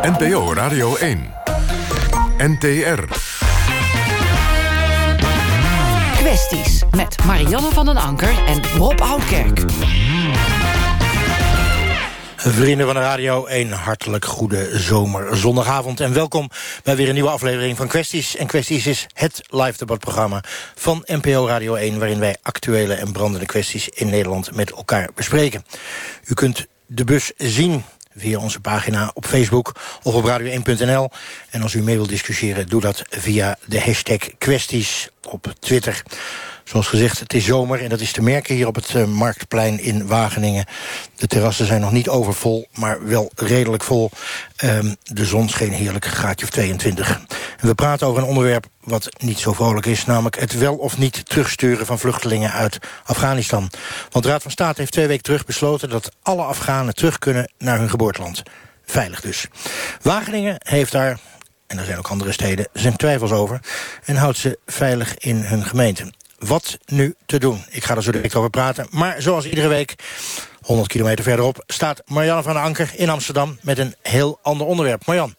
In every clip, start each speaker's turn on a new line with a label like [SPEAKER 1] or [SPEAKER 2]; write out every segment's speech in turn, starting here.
[SPEAKER 1] NPO Radio 1. NTR.
[SPEAKER 2] Kwesties met Marianne van den Anker en Rob Oudkerk.
[SPEAKER 3] Vrienden van de Radio, een hartelijk goede zomer zondagavond. En welkom bij weer een nieuwe aflevering van Kwesties. En Kwesties is het live debatprogramma van NPO Radio 1... waarin wij actuele en brandende kwesties in Nederland met elkaar bespreken. U kunt de bus zien via onze pagina op Facebook of op radio1.nl. En als u mee wilt discussiëren, doe dat via de hashtag kwesties op Twitter. Zoals gezegd, het is zomer en dat is te merken hier op het uh, Marktplein in Wageningen. De terrassen zijn nog niet overvol, maar wel redelijk vol. Um, de zon scheen heerlijk, graadje of 22. En we praten over een onderwerp wat niet zo vrolijk is... namelijk het wel of niet terugsturen van vluchtelingen uit Afghanistan. Want de Raad van State heeft twee weken terug besloten... dat alle Afghanen terug kunnen naar hun geboorteland. Veilig dus. Wageningen heeft daar en er zijn ook andere steden, zijn twijfels over... en houdt ze veilig in hun gemeente. Wat nu te doen? Ik ga er zo direct over praten. Maar zoals iedere week, 100 kilometer verderop... staat Marianne van Anker in Amsterdam met een heel ander onderwerp. Marjan.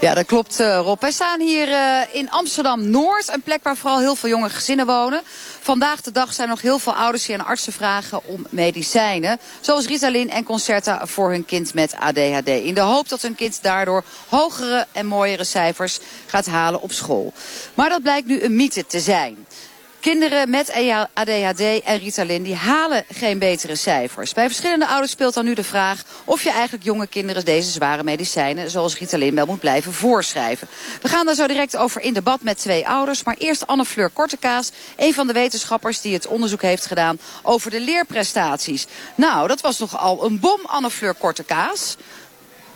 [SPEAKER 4] Ja, dat klopt uh, Rob. Wij staan hier uh, in Amsterdam-Noord. Een plek waar vooral heel veel jonge gezinnen wonen. Vandaag de dag zijn nog heel veel ouders die aan artsen vragen om medicijnen. Zoals Ritalin en Concerta voor hun kind met ADHD. In de hoop dat hun kind daardoor hogere en mooiere cijfers gaat halen op school. Maar dat blijkt nu een mythe te zijn. Kinderen met ADHD en Ritalin die halen geen betere cijfers. Bij verschillende ouders speelt dan nu de vraag of je eigenlijk jonge kinderen deze zware medicijnen zoals Ritalin wel moet blijven voorschrijven. We gaan daar zo direct over in debat met twee ouders. Maar eerst Anne Fleur Kortekaas, een van de wetenschappers die het onderzoek heeft gedaan over de leerprestaties. Nou, dat was nogal een bom, Anne Fleur Kortekaas.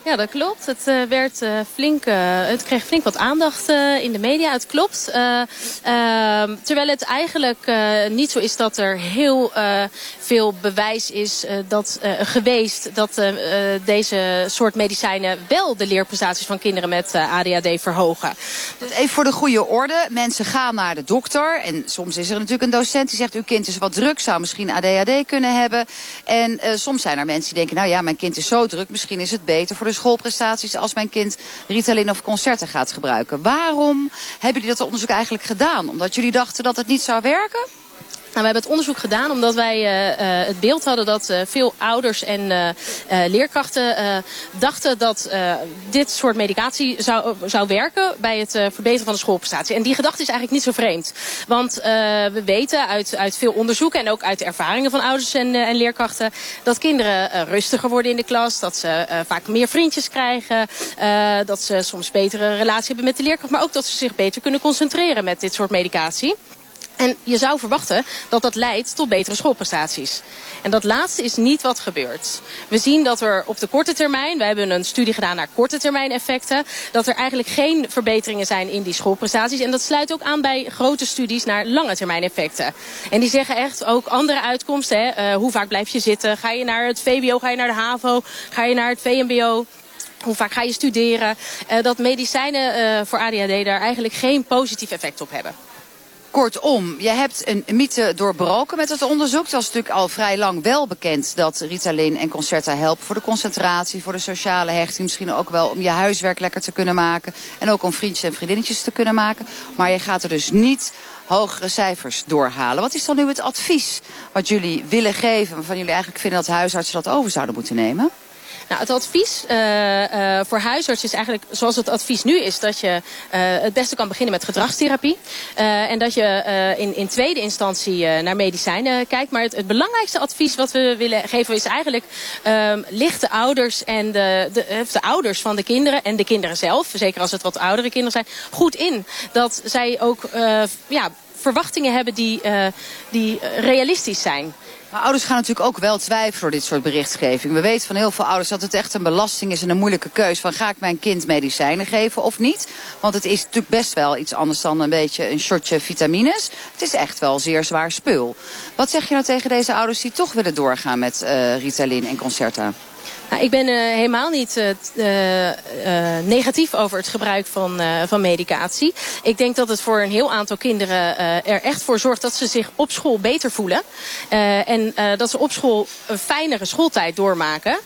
[SPEAKER 5] Ja, dat klopt. Het, uh, werd, uh, flink, uh, het kreeg flink wat aandacht in de media. Het klopt. Ehm, terwijl het eigenlijk niet zo is dat er heel veel bewijs is dat, geweest... dat deze soort medicijnen wel de leerprestaties van kinderen met ADHD verhogen.
[SPEAKER 4] Dus even voor de goede orde. Mensen gaan naar de dokter. En soms is er natuurlijk een docent die zegt... uw kind is wat druk, zou misschien ADHD kunnen hebben. En soms zijn er mensen die denken... nou ja, mijn kind is zo druk, misschien is het beter voor de schoolprestaties als mijn kind Ritalin of concerten gaat gebruiken. Waarom hebben jullie dat onderzoek eigenlijk gedaan? Omdat jullie dachten dat het niet zou werken?
[SPEAKER 5] Nou, we hebben het onderzoek gedaan omdat wij uh, uh, het beeld hadden dat uh, veel ouders en leerkrachten dachten dat dit soort medicatie zou, zou werken bij het verbeteren van de schoolprestatie. En die gedachte is eigenlijk niet zo vreemd. Want we weten uit, uit veel onderzoeken en ook uit de ervaringen van ouders en, en leerkrachten dat kinderen rustiger worden in de klas, dat ze vaak meer vriendjes krijgen, dat ze soms betere relatie hebben met de leerkracht, maar ook dat ze zich beter kunnen concentreren met dit soort medicatie. En je zou verwachten dat dat leidt tot betere schoolprestaties. En dat laatste is niet wat gebeurt. We zien dat er op de korte termijn, we hebben een studie gedaan naar korte termijn effecten, dat er eigenlijk geen verbeteringen zijn in die schoolprestaties. En dat sluit ook aan bij grote studies naar lange termijn effecten. En die zeggen echt ook andere uitkomsten. Hè? Uh, hoe vaak blijf je zitten? Ga je naar het VBO, ga je naar de HAVO, ga je naar het VMBO? Hoe vaak ga je studeren? Uh, dat medicijnen uh, voor ADHD daar eigenlijk geen positief effect op hebben.
[SPEAKER 4] Kortom, je hebt een mythe doorbroken met het onderzoek. Het was natuurlijk al vrij lang wel bekend dat Ritalin en Concerta helpen voor de concentratie, voor de sociale hechting. Misschien ook wel om je huiswerk lekker te kunnen maken. En ook om vriendjes en vriendinnetjes te kunnen maken. Maar je gaat er dus niet hogere cijfers doorhalen. Wat is dan nu het advies wat jullie willen geven, waarvan jullie eigenlijk vinden dat huisartsen dat over zouden moeten nemen?
[SPEAKER 5] Nou, het advies uh, uh, voor huisarts is eigenlijk zoals het advies nu is... dat je uh, het beste kan beginnen met gedragstherapie. en dat je in, in tweede instantie naar medicijnen kijkt. Maar het, belangrijkste advies wat we willen geven is eigenlijk... Um, licht de ouders, en de, de, de, ouders van de kinderen en de kinderen zelf... zeker als het wat oudere kinderen zijn, goed in. Dat zij ook ja, verwachtingen hebben die, die realistisch zijn.
[SPEAKER 4] Maar ouders gaan natuurlijk ook wel twijfelen door dit soort berichtgeving. We weten van heel veel ouders dat het echt een belasting is en een moeilijke keus. Van ga ik mijn kind medicijnen geven of niet? Want het is natuurlijk best wel iets anders dan een beetje een shotje vitamines. Het is echt wel zeer zwaar spul. Wat zeg je nou tegen deze ouders die toch willen doorgaan met uh, Ritalin en Concerta?
[SPEAKER 5] Nou, ik ben uh, helemaal niet uh, uh, negatief over het gebruik van, van medicatie. Ik denk dat het voor een heel aantal kinderen er echt voor zorgt dat ze zich op school beter voelen. en dat ze op school een fijnere schooltijd doormaken.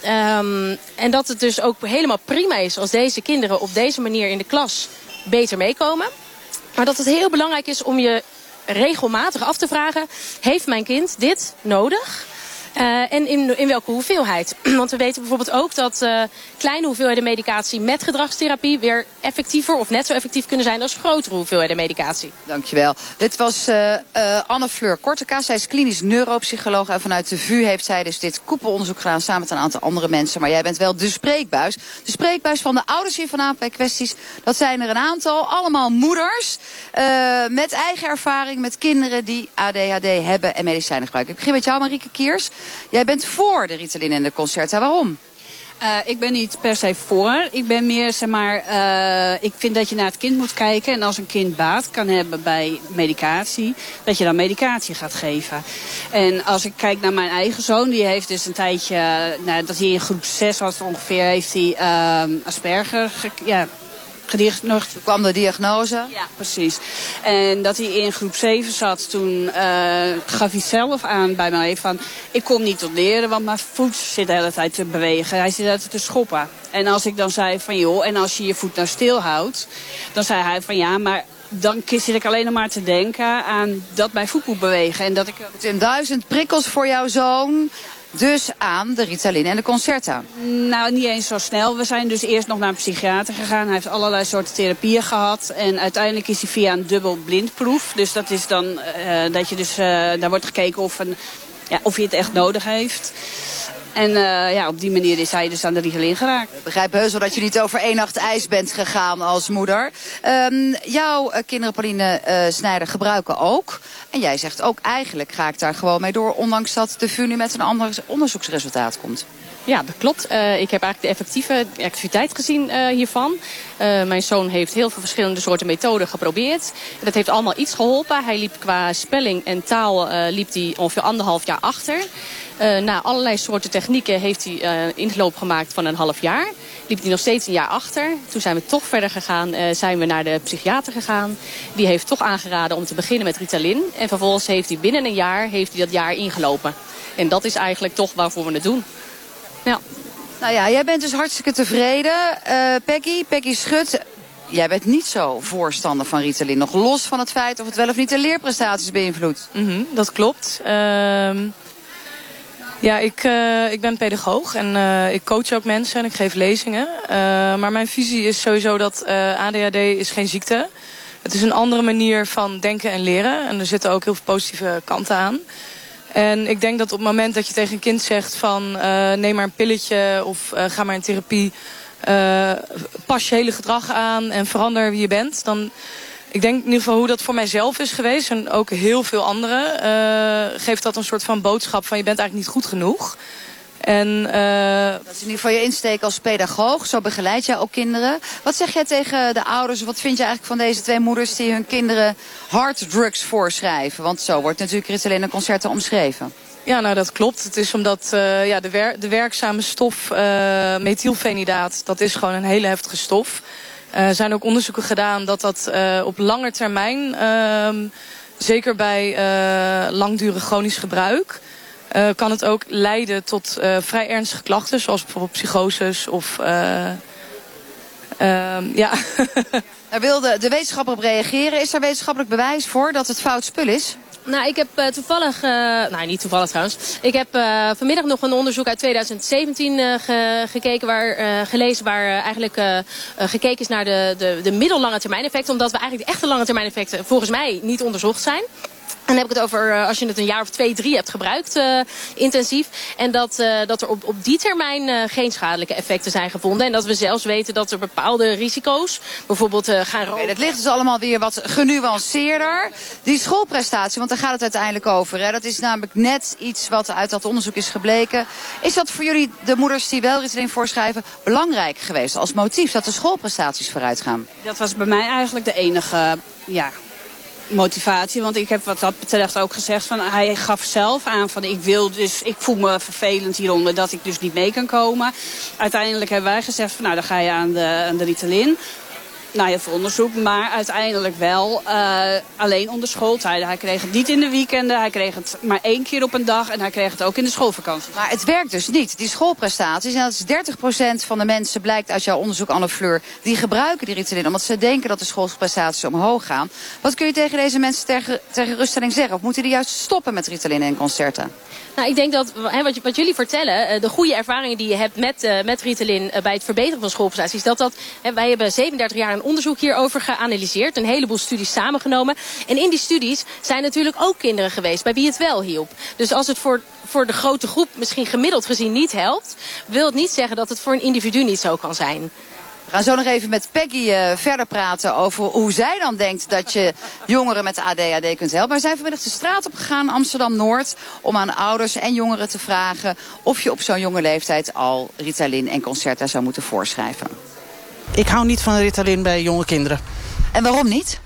[SPEAKER 5] Ehm, en dat het dus ook helemaal prima is als deze kinderen op deze manier in de klas beter meekomen. Maar dat het heel belangrijk is om je regelmatig af te vragen... heeft mijn kind dit nodig? Uh, en in, in welke hoeveelheid? Want we weten bijvoorbeeld ook dat uh, kleine hoeveelheden medicatie met gedragstherapie weer effectiever of net zo effectief kunnen zijn als grotere hoeveelheden medicatie.
[SPEAKER 4] Dankjewel. Dit was uh, Anne Fleur Korteka. Zij is klinisch neuropsycholoog en vanuit de VU heeft zij dus dit koepelonderzoek gedaan samen met een aantal andere mensen. Maar jij bent wel de spreekbuis. De spreekbuis van de ouders hier vanavond bij kwesties. Dat zijn er een aantal, allemaal moeders met eigen ervaring met kinderen die ADHD hebben en medicijnen gebruiken. Ik begin met jou Marieke Kiers. Jij bent voor de Ritalin en de Concerta. Waarom?
[SPEAKER 6] Uh, ik ben niet per se voor. Ik ben meer, zeg maar, uh, ik vind dat je naar het kind moet kijken. En als een kind baat kan hebben bij medicatie, dat je dan medicatie gaat geven. En als ik kijk naar mijn eigen zoon, die heeft dus een tijdje, nou, dat hij in groep 6 was ongeveer, heeft hij uh, Asperger, ja,
[SPEAKER 4] nog kwam de diagnose.
[SPEAKER 6] Ja, precies. En dat hij in groep 7 zat, toen uh, gaf hij zelf aan bij mij van... ik kom niet tot leren, want mijn voet zit de hele tijd te bewegen. Hij zit altijd te schoppen. En als ik dan zei van joh, en als je je voet nou stil houdt... dan zei hij van ja, maar dan zit ik alleen nog maar te denken aan dat mijn voet moet bewegen. En dat ik...
[SPEAKER 4] Het zijn duizend prikkels voor jouw zoon dus aan de Ritalin en de Concerta?
[SPEAKER 6] Nou, niet eens zo snel. We zijn dus eerst nog naar een psychiater gegaan. Hij heeft allerlei soorten therapieën gehad. En uiteindelijk is hij via een dubbel blindproef. Dus dat is dan uh, dat je dus, uh, daar wordt gekeken of, een, ja, of hij het echt nodig heeft. En uh, ja, op die manier is hij dus aan de Ritalin geraakt.
[SPEAKER 4] Ik begrijp heus wel dat je niet over één nacht ijs bent gegaan als moeder. Um, jouw uh, kinderen, Pauline uh, Snijder, gebruiken ook. En jij zegt ook, eigenlijk ga ik daar gewoon mee door... ondanks dat de VU nu met een ander onderzoeksresultaat komt.
[SPEAKER 5] Ja, dat klopt. Uh, ik heb eigenlijk de effectieve activiteit gezien uh, hiervan. Uh, mijn zoon heeft heel veel verschillende soorten methoden geprobeerd. Dat heeft allemaal iets geholpen. Hij liep qua spelling en taal liep hij ongeveer anderhalf jaar achter. Na allerlei soorten technieken heeft hij inloop gemaakt van een half jaar. Liep hij nog steeds een jaar achter. Toen zijn we toch verder gegaan. zijn we naar de psychiater gegaan. Die heeft toch aangeraden om te beginnen met Ritalin. En vervolgens heeft hij binnen een jaar heeft hij dat jaar ingelopen. En dat is eigenlijk toch waarvoor we het doen. Ja.
[SPEAKER 4] Nou ja, jij bent dus hartstikke tevreden. Uh, Peggy, Peggy Schut, jij bent niet zo voorstander van Ritalin. Nog los van het feit of het wel of niet de leerprestaties beïnvloedt.
[SPEAKER 7] Mm -hmm, dat klopt. Uh, ja, ik, uh, ik ben pedagoog en uh, ik coach ook mensen en ik geef lezingen. Uh, maar mijn visie is sowieso dat ADHD is geen ziekte. Het is een andere manier van denken en leren. En er zitten ook heel veel positieve kanten aan. En ik denk dat op het moment dat je tegen een kind zegt van neem maar een pilletje of ga maar in therapie. Pas je hele gedrag aan en verander wie je bent. Dan, ik denk in ieder geval hoe dat voor mijzelf is geweest en ook heel veel anderen. geeft dat een soort van boodschap van je bent eigenlijk niet goed genoeg. En, uh...
[SPEAKER 4] Dat is in ieder geval je insteek als pedagoog. Zo begeleid jij ook kinderen. Wat zeg jij tegen de ouders? Wat vind je eigenlijk van deze twee moeders die hun kinderen harddrugs voorschrijven? Want zo wordt natuurlijk Ritalin en concerten omschreven.
[SPEAKER 7] Ja, nou dat klopt. Het is omdat uh, ja, de, wer de werkzame stof uh, methylfenidaat, dat is gewoon een hele heftige stof. Er zijn ook onderzoeken gedaan dat dat op lange termijn, uh, zeker bij langdurig chronisch gebruik kan het ook leiden tot vrij ernstige klachten, zoals bijvoorbeeld psychoses of... Uh, ja.
[SPEAKER 4] Daar wilde de wetenschapper op reageren. Is er wetenschappelijk bewijs voor dat het fout spul is?
[SPEAKER 5] Nou, ik heb uh, toevallig, uh, nou niet toevallig trouwens, ik heb uh, vanmiddag nog een onderzoek uit 2017 ge, gekeken, waar, gelezen waar eigenlijk gekeken is naar de, de, de middellange termijn effecten, omdat we eigenlijk de echte lange termijn effecten volgens mij niet onderzocht zijn. En dan heb ik het over uh, als je het een jaar of twee, drie hebt gebruikt uh, intensief. En dat, uh, dat er op, op die termijn geen schadelijke effecten zijn gevonden. En dat we zelfs weten dat er bepaalde risico's bijvoorbeeld gaan roken.
[SPEAKER 4] Okay, dat ligt dus allemaal weer wat genuanceerder. Die schoolprestatie, want daar gaat het uiteindelijk over. Hè? Dat is namelijk net iets wat uit dat onderzoek is gebleken. Is dat voor jullie, de moeders die wel Ritalin voorschrijven, belangrijk geweest als motief? Dat de schoolprestaties vooruit gaan?
[SPEAKER 6] Dat was bij mij eigenlijk de enige... Ja, motivatie. Want ik heb wat dat betreft ook gezegd van hij gaf zelf aan van ik wil dus ik voel me vervelend hieronder dat ik dus niet mee kan komen. Uiteindelijk hebben wij gezegd van nou dan ga je aan de, aan de Ritalin. Nou, heel veel onderzoek, maar uiteindelijk wel uh, alleen onder schooltijden. Hij kreeg het niet in de weekenden, hij kreeg het maar één keer op een dag en hij kreeg het ook in de schoolvakantie.
[SPEAKER 4] Maar het werkt dus niet. Die schoolprestaties, en dat is 30% van de mensen, blijkt uit jouw onderzoek Anne Fleur, die gebruiken die Ritalin omdat ze denken dat de schoolprestaties omhoog gaan. Wat kun je tegen deze mensen ter, ter geruststelling zeggen? Of moeten die juist stoppen met Ritalin en concerten?
[SPEAKER 5] Nou, ik denk dat wat, wat, jullie vertellen, eh, de goede ervaringen die je hebt met, uh, met Ritalin bij het verbeteren van schoolprestaties, dat dat, wij hebben 37 jaar een onderzoek hierover geanalyseerd, een heleboel studies samengenomen. En in die studies zijn natuurlijk ook kinderen geweest bij wie het wel hielp. Dus als het voor, voor de grote groep misschien gemiddeld gezien niet helpt, wil het niet zeggen dat het voor een individu niet zo kan zijn.
[SPEAKER 4] We gaan zo nog even met Peggy uh, verder praten over hoe zij dan denkt dat je jongeren met ADHD kunt helpen. Maar zijn vanmiddag de straat op gegaan, Amsterdam-Noord, om aan ouders en jongeren te vragen of je op zo'n jonge leeftijd al Ritalin en Concerta zou moeten voorschrijven.
[SPEAKER 8] Ik hou niet van Ritalin bij jonge kinderen.
[SPEAKER 4] En waarom niet?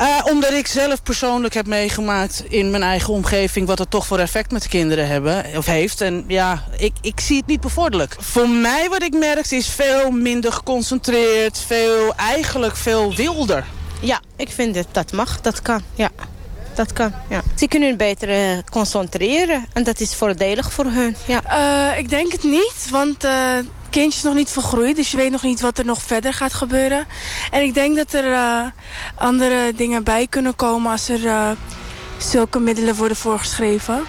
[SPEAKER 8] Uh, omdat ik zelf persoonlijk heb meegemaakt in mijn eigen omgeving... wat het toch voor effect met de kinderen hebben, of heeft. En ja, ik, ik zie het niet bevorderlijk. Voor mij wat ik merk is veel minder geconcentreerd. Veel, eigenlijk veel wilder.
[SPEAKER 9] Ja, ik vind dat dat mag. Dat kan, ja. Dat kan, ja. Ze kunnen beter uh, concentreren. En dat is voordelig voor hun, ja.
[SPEAKER 10] Uh, ik denk het niet, want kindje is nog niet volgroeid, dus je weet nog niet wat er nog verder gaat gebeuren. En ik denk dat er uh, andere dingen bij kunnen komen als er uh, zulke middelen worden voorgeschreven.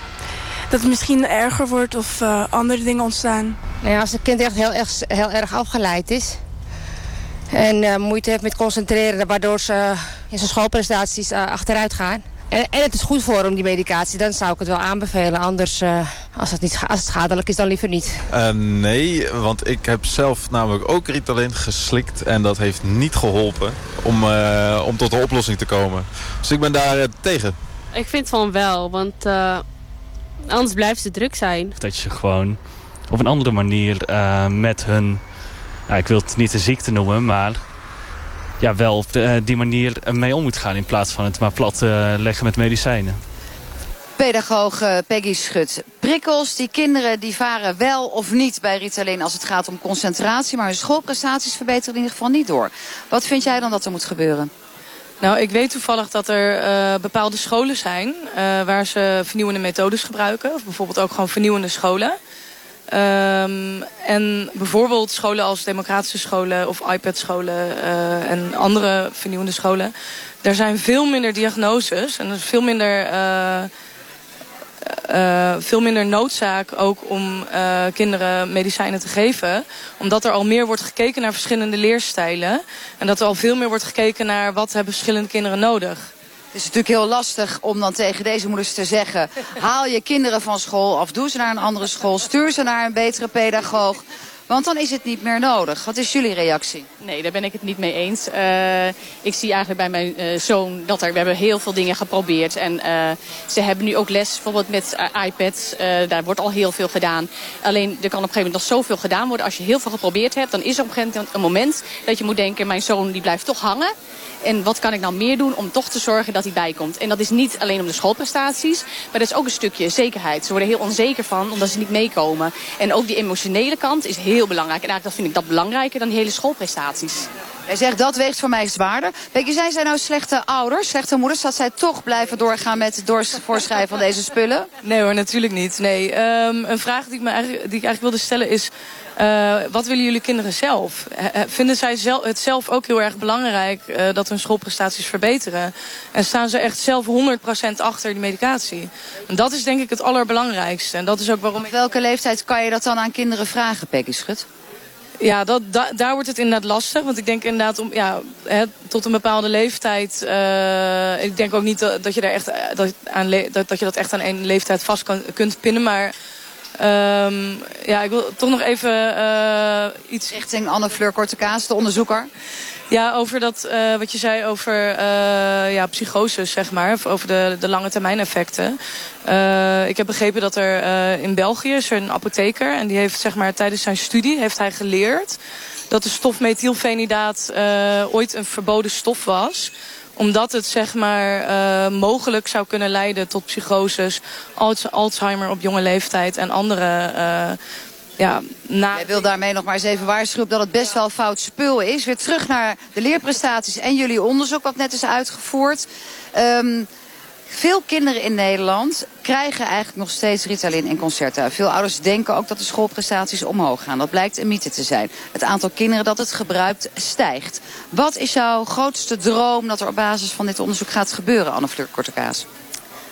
[SPEAKER 10] Dat het misschien erger wordt of uh, andere dingen ontstaan.
[SPEAKER 11] Nou ja, als het kind echt heel, erg, heel erg afgeleid is en moeite heeft met concentreren... waardoor ze in zijn schoolprestaties achteruit gaan en, en, het is goed voor hem, die medicatie. Dan zou ik het wel aanbevelen. Anders, uh, als, het niet, als het schadelijk is, dan liever niet.
[SPEAKER 12] Uh, nee, want ik heb zelf namelijk ook Ritalin geslikt. En dat heeft niet geholpen om, uh, om tot een oplossing te komen. Dus ik ben daar tegen.
[SPEAKER 13] Ik vind van wel, want anders blijft ze druk zijn.
[SPEAKER 14] Dat je gewoon op een andere manier met hun... Nou, ik wil het niet de ziekte noemen, maar ja, wel op eh, die manier mee om moet gaan... in plaats van het maar plat uh, leggen met medicijnen.
[SPEAKER 4] Pedagoog eh, Peggy Schut. Prikkels, die kinderen die varen wel of niet bij Ritalin als het gaat om concentratie... maar hun schoolprestaties verbeteren in ieder geval niet door. Wat vind jij dan dat er moet gebeuren?
[SPEAKER 7] Nou, ik weet toevallig dat er uh, bepaalde scholen zijn... Uh, waar ze vernieuwende methodes gebruiken. Of bijvoorbeeld ook gewoon vernieuwende scholen. Um, en bijvoorbeeld scholen als democratische scholen of iPad-scholen uh, en andere vernieuwende scholen. Daar zijn veel minder diagnoses en er is veel minder, uh, uh, veel minder noodzaak ook om kinderen medicijnen te geven. Omdat er al meer wordt gekeken naar verschillende leerstijlen. En dat er al veel meer wordt gekeken naar wat hebben verschillende kinderen nodig.
[SPEAKER 4] Het is natuurlijk heel lastig om dan tegen deze moeders te zeggen... haal je kinderen van school of doe ze naar een andere school... stuur ze naar een betere pedagoog. Want dan is het niet meer nodig. Wat is jullie reactie?
[SPEAKER 5] Nee, daar ben ik het niet mee eens. Uh, ik zie eigenlijk bij mijn uh, zoon dat er, we hebben heel veel dingen geprobeerd. En uh, ze hebben nu ook les, bijvoorbeeld met iPads. daar wordt al heel veel gedaan. Alleen, er kan op een gegeven moment nog zoveel gedaan worden. Als je heel veel geprobeerd hebt, dan is er op een gegeven moment een moment... dat je moet denken, mijn zoon die blijft toch hangen. En wat kan ik nou meer doen om toch te zorgen dat hij bijkomt? En dat is niet alleen om de schoolprestaties, maar dat is ook een stukje zekerheid. Ze worden heel onzeker van, omdat ze niet meekomen. En ook die emotionele kant is heel belangrijk. En eigenlijk vind ik dat belangrijker dan die hele schoolprestaties.
[SPEAKER 4] Hij zegt, dat weegt voor mij zwaarder. Becky, zijn zij nou slechte ouders, slechte moeders... dat zij toch blijven doorgaan met het voorschrijven van deze spullen?
[SPEAKER 7] Nee hoor, natuurlijk niet. Nee. Um, een vraag die ik, me eigenlijk, die ik eigenlijk wilde stellen is... Uh, wat willen jullie kinderen zelf? Vinden zij zelf, het zelf ook heel erg belangrijk uh, dat hun schoolprestaties verbeteren? En staan ze echt zelf 100% achter die medicatie? En dat is denk ik het allerbelangrijkste. En dat is ook waarom
[SPEAKER 4] Op welke leeftijd kan je dat dan aan kinderen vragen, Peggy Schut?
[SPEAKER 7] Ja, dat, da, daar wordt het inderdaad lastig. Want ik denk inderdaad, om, ja, hè, tot een bepaalde leeftijd... Uh, ik denk ook niet dat, dat je, daar echt, dat, aan dat, dat je dat echt aan één leeftijd vast kan, kunt pinnen. Maar Um, ja, ik wil toch nog even uh, iets...
[SPEAKER 4] Richting Anne Fleur Kortekaas, de onderzoeker.
[SPEAKER 7] Ja, over dat, uh, wat je zei over uh, ja, psychoses, zeg maar. Over de, de lange termijn effecten. Uh, ik heb begrepen dat er in België is er een apotheker. En die heeft zeg maar tijdens zijn studie heeft hij geleerd... dat de stof methylfenidaat ooit een verboden stof was omdat het zeg maar uh, mogelijk zou kunnen leiden tot psychoses, Alzheimer op jonge leeftijd en andere uh, ja, na...
[SPEAKER 4] Wil daarmee nog maar eens even waarschuwen dat het best wel fout spul is. Weer terug naar de leerprestaties en jullie onderzoek wat net is uitgevoerd. Ehm, veel kinderen in Nederland krijgen eigenlijk nog steeds Ritalin en Concerta. Veel ouders denken ook dat de schoolprestaties omhoog gaan. Dat blijkt een mythe te zijn. Het aantal kinderen dat het gebruikt stijgt. Wat is jouw grootste droom dat er op basis van dit onderzoek gaat gebeuren, Anne Fleur Kortekaas?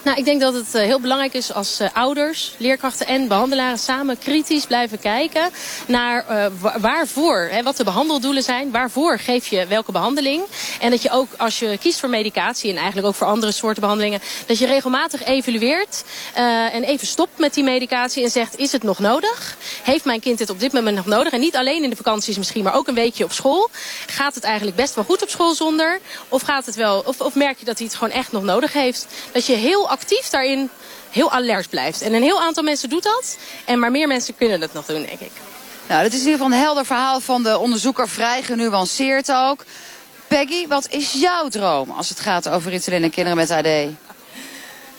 [SPEAKER 5] Nou, ik denk dat het heel belangrijk is als uh, ouders, leerkrachten en behandelaren samen kritisch blijven kijken naar uh, waarvoor, hè, wat de behandeldoelen zijn, waarvoor geef je welke behandeling. En dat je ook als je kiest voor medicatie en eigenlijk ook voor andere soorten behandelingen, dat je regelmatig evalueert en even stopt met die medicatie en zegt, is het nog nodig? Heeft mijn kind dit op dit moment nog nodig? En niet alleen in de vakanties misschien, maar ook een weekje op school. Gaat het eigenlijk best wel goed op school zonder? Of, gaat het wel, of, of merk je dat hij het gewoon echt nog nodig heeft? Dat je heel actief daarin heel alert blijft. En een heel aantal mensen doet dat. En maar meer mensen kunnen het nog doen, denk ik.
[SPEAKER 4] Nou, dat is in ieder geval een helder verhaal van de onderzoeker. Vrij genuanceerd ook. Peggy, wat is jouw droom als het gaat over Ritalin en kinderen met AD?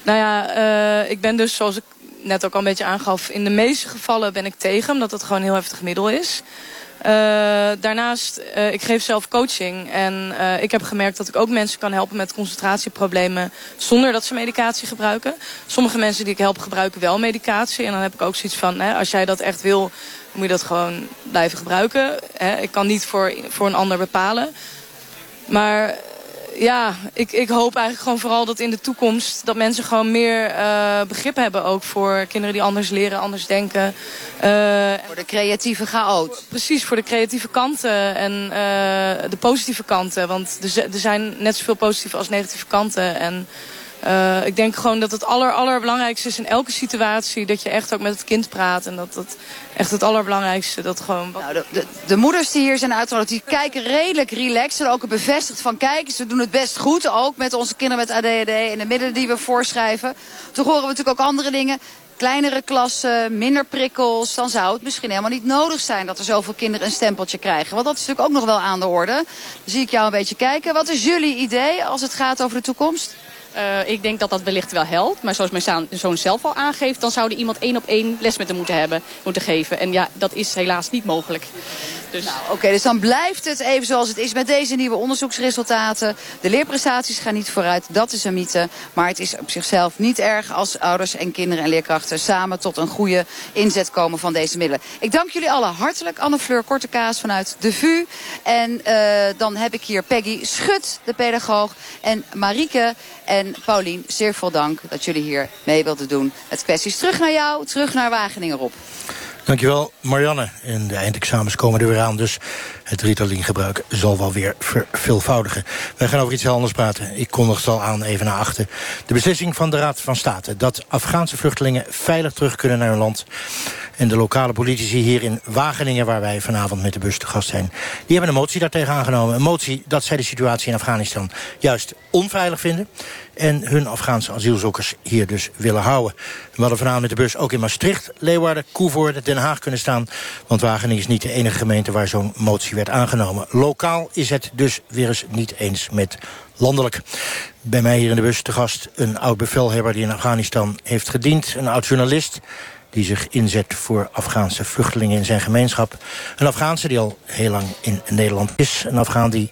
[SPEAKER 7] Nou ja, uh, ik ben dus, zoals ik net ook al een beetje aangaf... in de meeste gevallen ben ik tegen, omdat het gewoon een heel heftig middel is. Uh, daarnaast, uh, ik geef zelf coaching. En uh, ik heb gemerkt dat ik ook mensen kan helpen met concentratieproblemen... zonder dat ze medicatie gebruiken. Sommige mensen die ik help gebruiken wel medicatie. En dan heb ik ook zoiets van, hè, als jij dat echt wil... moet je dat gewoon blijven gebruiken. Hè. Ik kan niet voor, voor een ander bepalen. Maar ja, ik, ik hoop eigenlijk gewoon vooral dat in de toekomst... dat mensen gewoon meer uh, begrip hebben ook voor kinderen die anders leren, anders denken.
[SPEAKER 4] Uh, voor de creatieve chaot.
[SPEAKER 7] Precies, voor de creatieve kanten en uh, de positieve kanten. Want er, er zijn net zoveel positieve als negatieve kanten. En uh, ik denk gewoon dat het aller, allerbelangrijkste is in elke situatie... dat je echt ook met het kind praat. En dat dat echt het allerbelangrijkste... Dat gewoon...
[SPEAKER 4] Nou, de, de, de, moeders die hier zijn uitgenodigd, die kijken redelijk relaxed. En ook bevestigd van kijk, ze doen het best goed. Ook met onze kinderen met ADHD en de middelen die we voorschrijven. Toch horen we natuurlijk ook andere dingen kleinere klassen, minder prikkels... dan zou het misschien helemaal niet nodig zijn dat er zoveel kinderen een stempeltje krijgen. Want dat is natuurlijk ook nog wel aan de orde. Dan zie ik jou een beetje kijken. Wat is jullie idee als het gaat over de toekomst?
[SPEAKER 15] Uh, ik denk dat dat wellicht wel helpt. Maar zoals mijn zoon zelf al aangeeft... dan zou er iemand één op één les met hem moeten, hebben, moeten geven. En ja, dat is helaas niet mogelijk.
[SPEAKER 4] Dus... Nou, oké, dus dan blijft het even zoals het is met deze nieuwe onderzoeksresultaten. De leerprestaties gaan niet vooruit, dat is een mythe. Maar het is op zichzelf niet erg als ouders en kinderen en leerkrachten... samen tot een goede inzet komen van deze middelen. Ik dank jullie allen hartelijk. Anne-Fleur Kortekaas vanuit de VU. En uh, dan heb ik hier Peggy Schut, de pedagoog. En Marieke en Paulien, zeer veel dank dat jullie hier mee wilden doen. Het kwesties terug naar jou, terug naar Wageningen, Rob.
[SPEAKER 3] Dankjewel, Marianne. En de eindexamens komen er weer aan, dus het Ritalin-gebruik zal wel weer verveelvoudigen. Wij gaan over iets heel anders praten. Ik kondig het al aan, even naar achter. De beslissing van de Raad van State dat Afghaanse vluchtelingen veilig terug kunnen naar hun land. En de lokale politici hier in Wageningen, waar wij vanavond met de bus te gast zijn... die hebben een motie daartegen aangenomen. Een motie dat zij de situatie in Afghanistan juist onveilig vinden... en hun Afghaanse asielzoekers hier dus willen houden. We hadden vanavond met de bus ook in Maastricht, Leeuwarden, Koevoorde, Den Haag kunnen staan. Want Wageningen is niet de enige gemeente waar zo'n motie werd aangenomen. Lokaal is het dus weer eens niet eens met landelijk. Bij mij hier in de bus te gast een oud bevelhebber die in Afghanistan heeft gediend. Een oud journalist die zich inzet voor Afghaanse vluchtelingen in zijn gemeenschap. Een Afghaanse die al heel lang in Nederland is. Een Afghaan die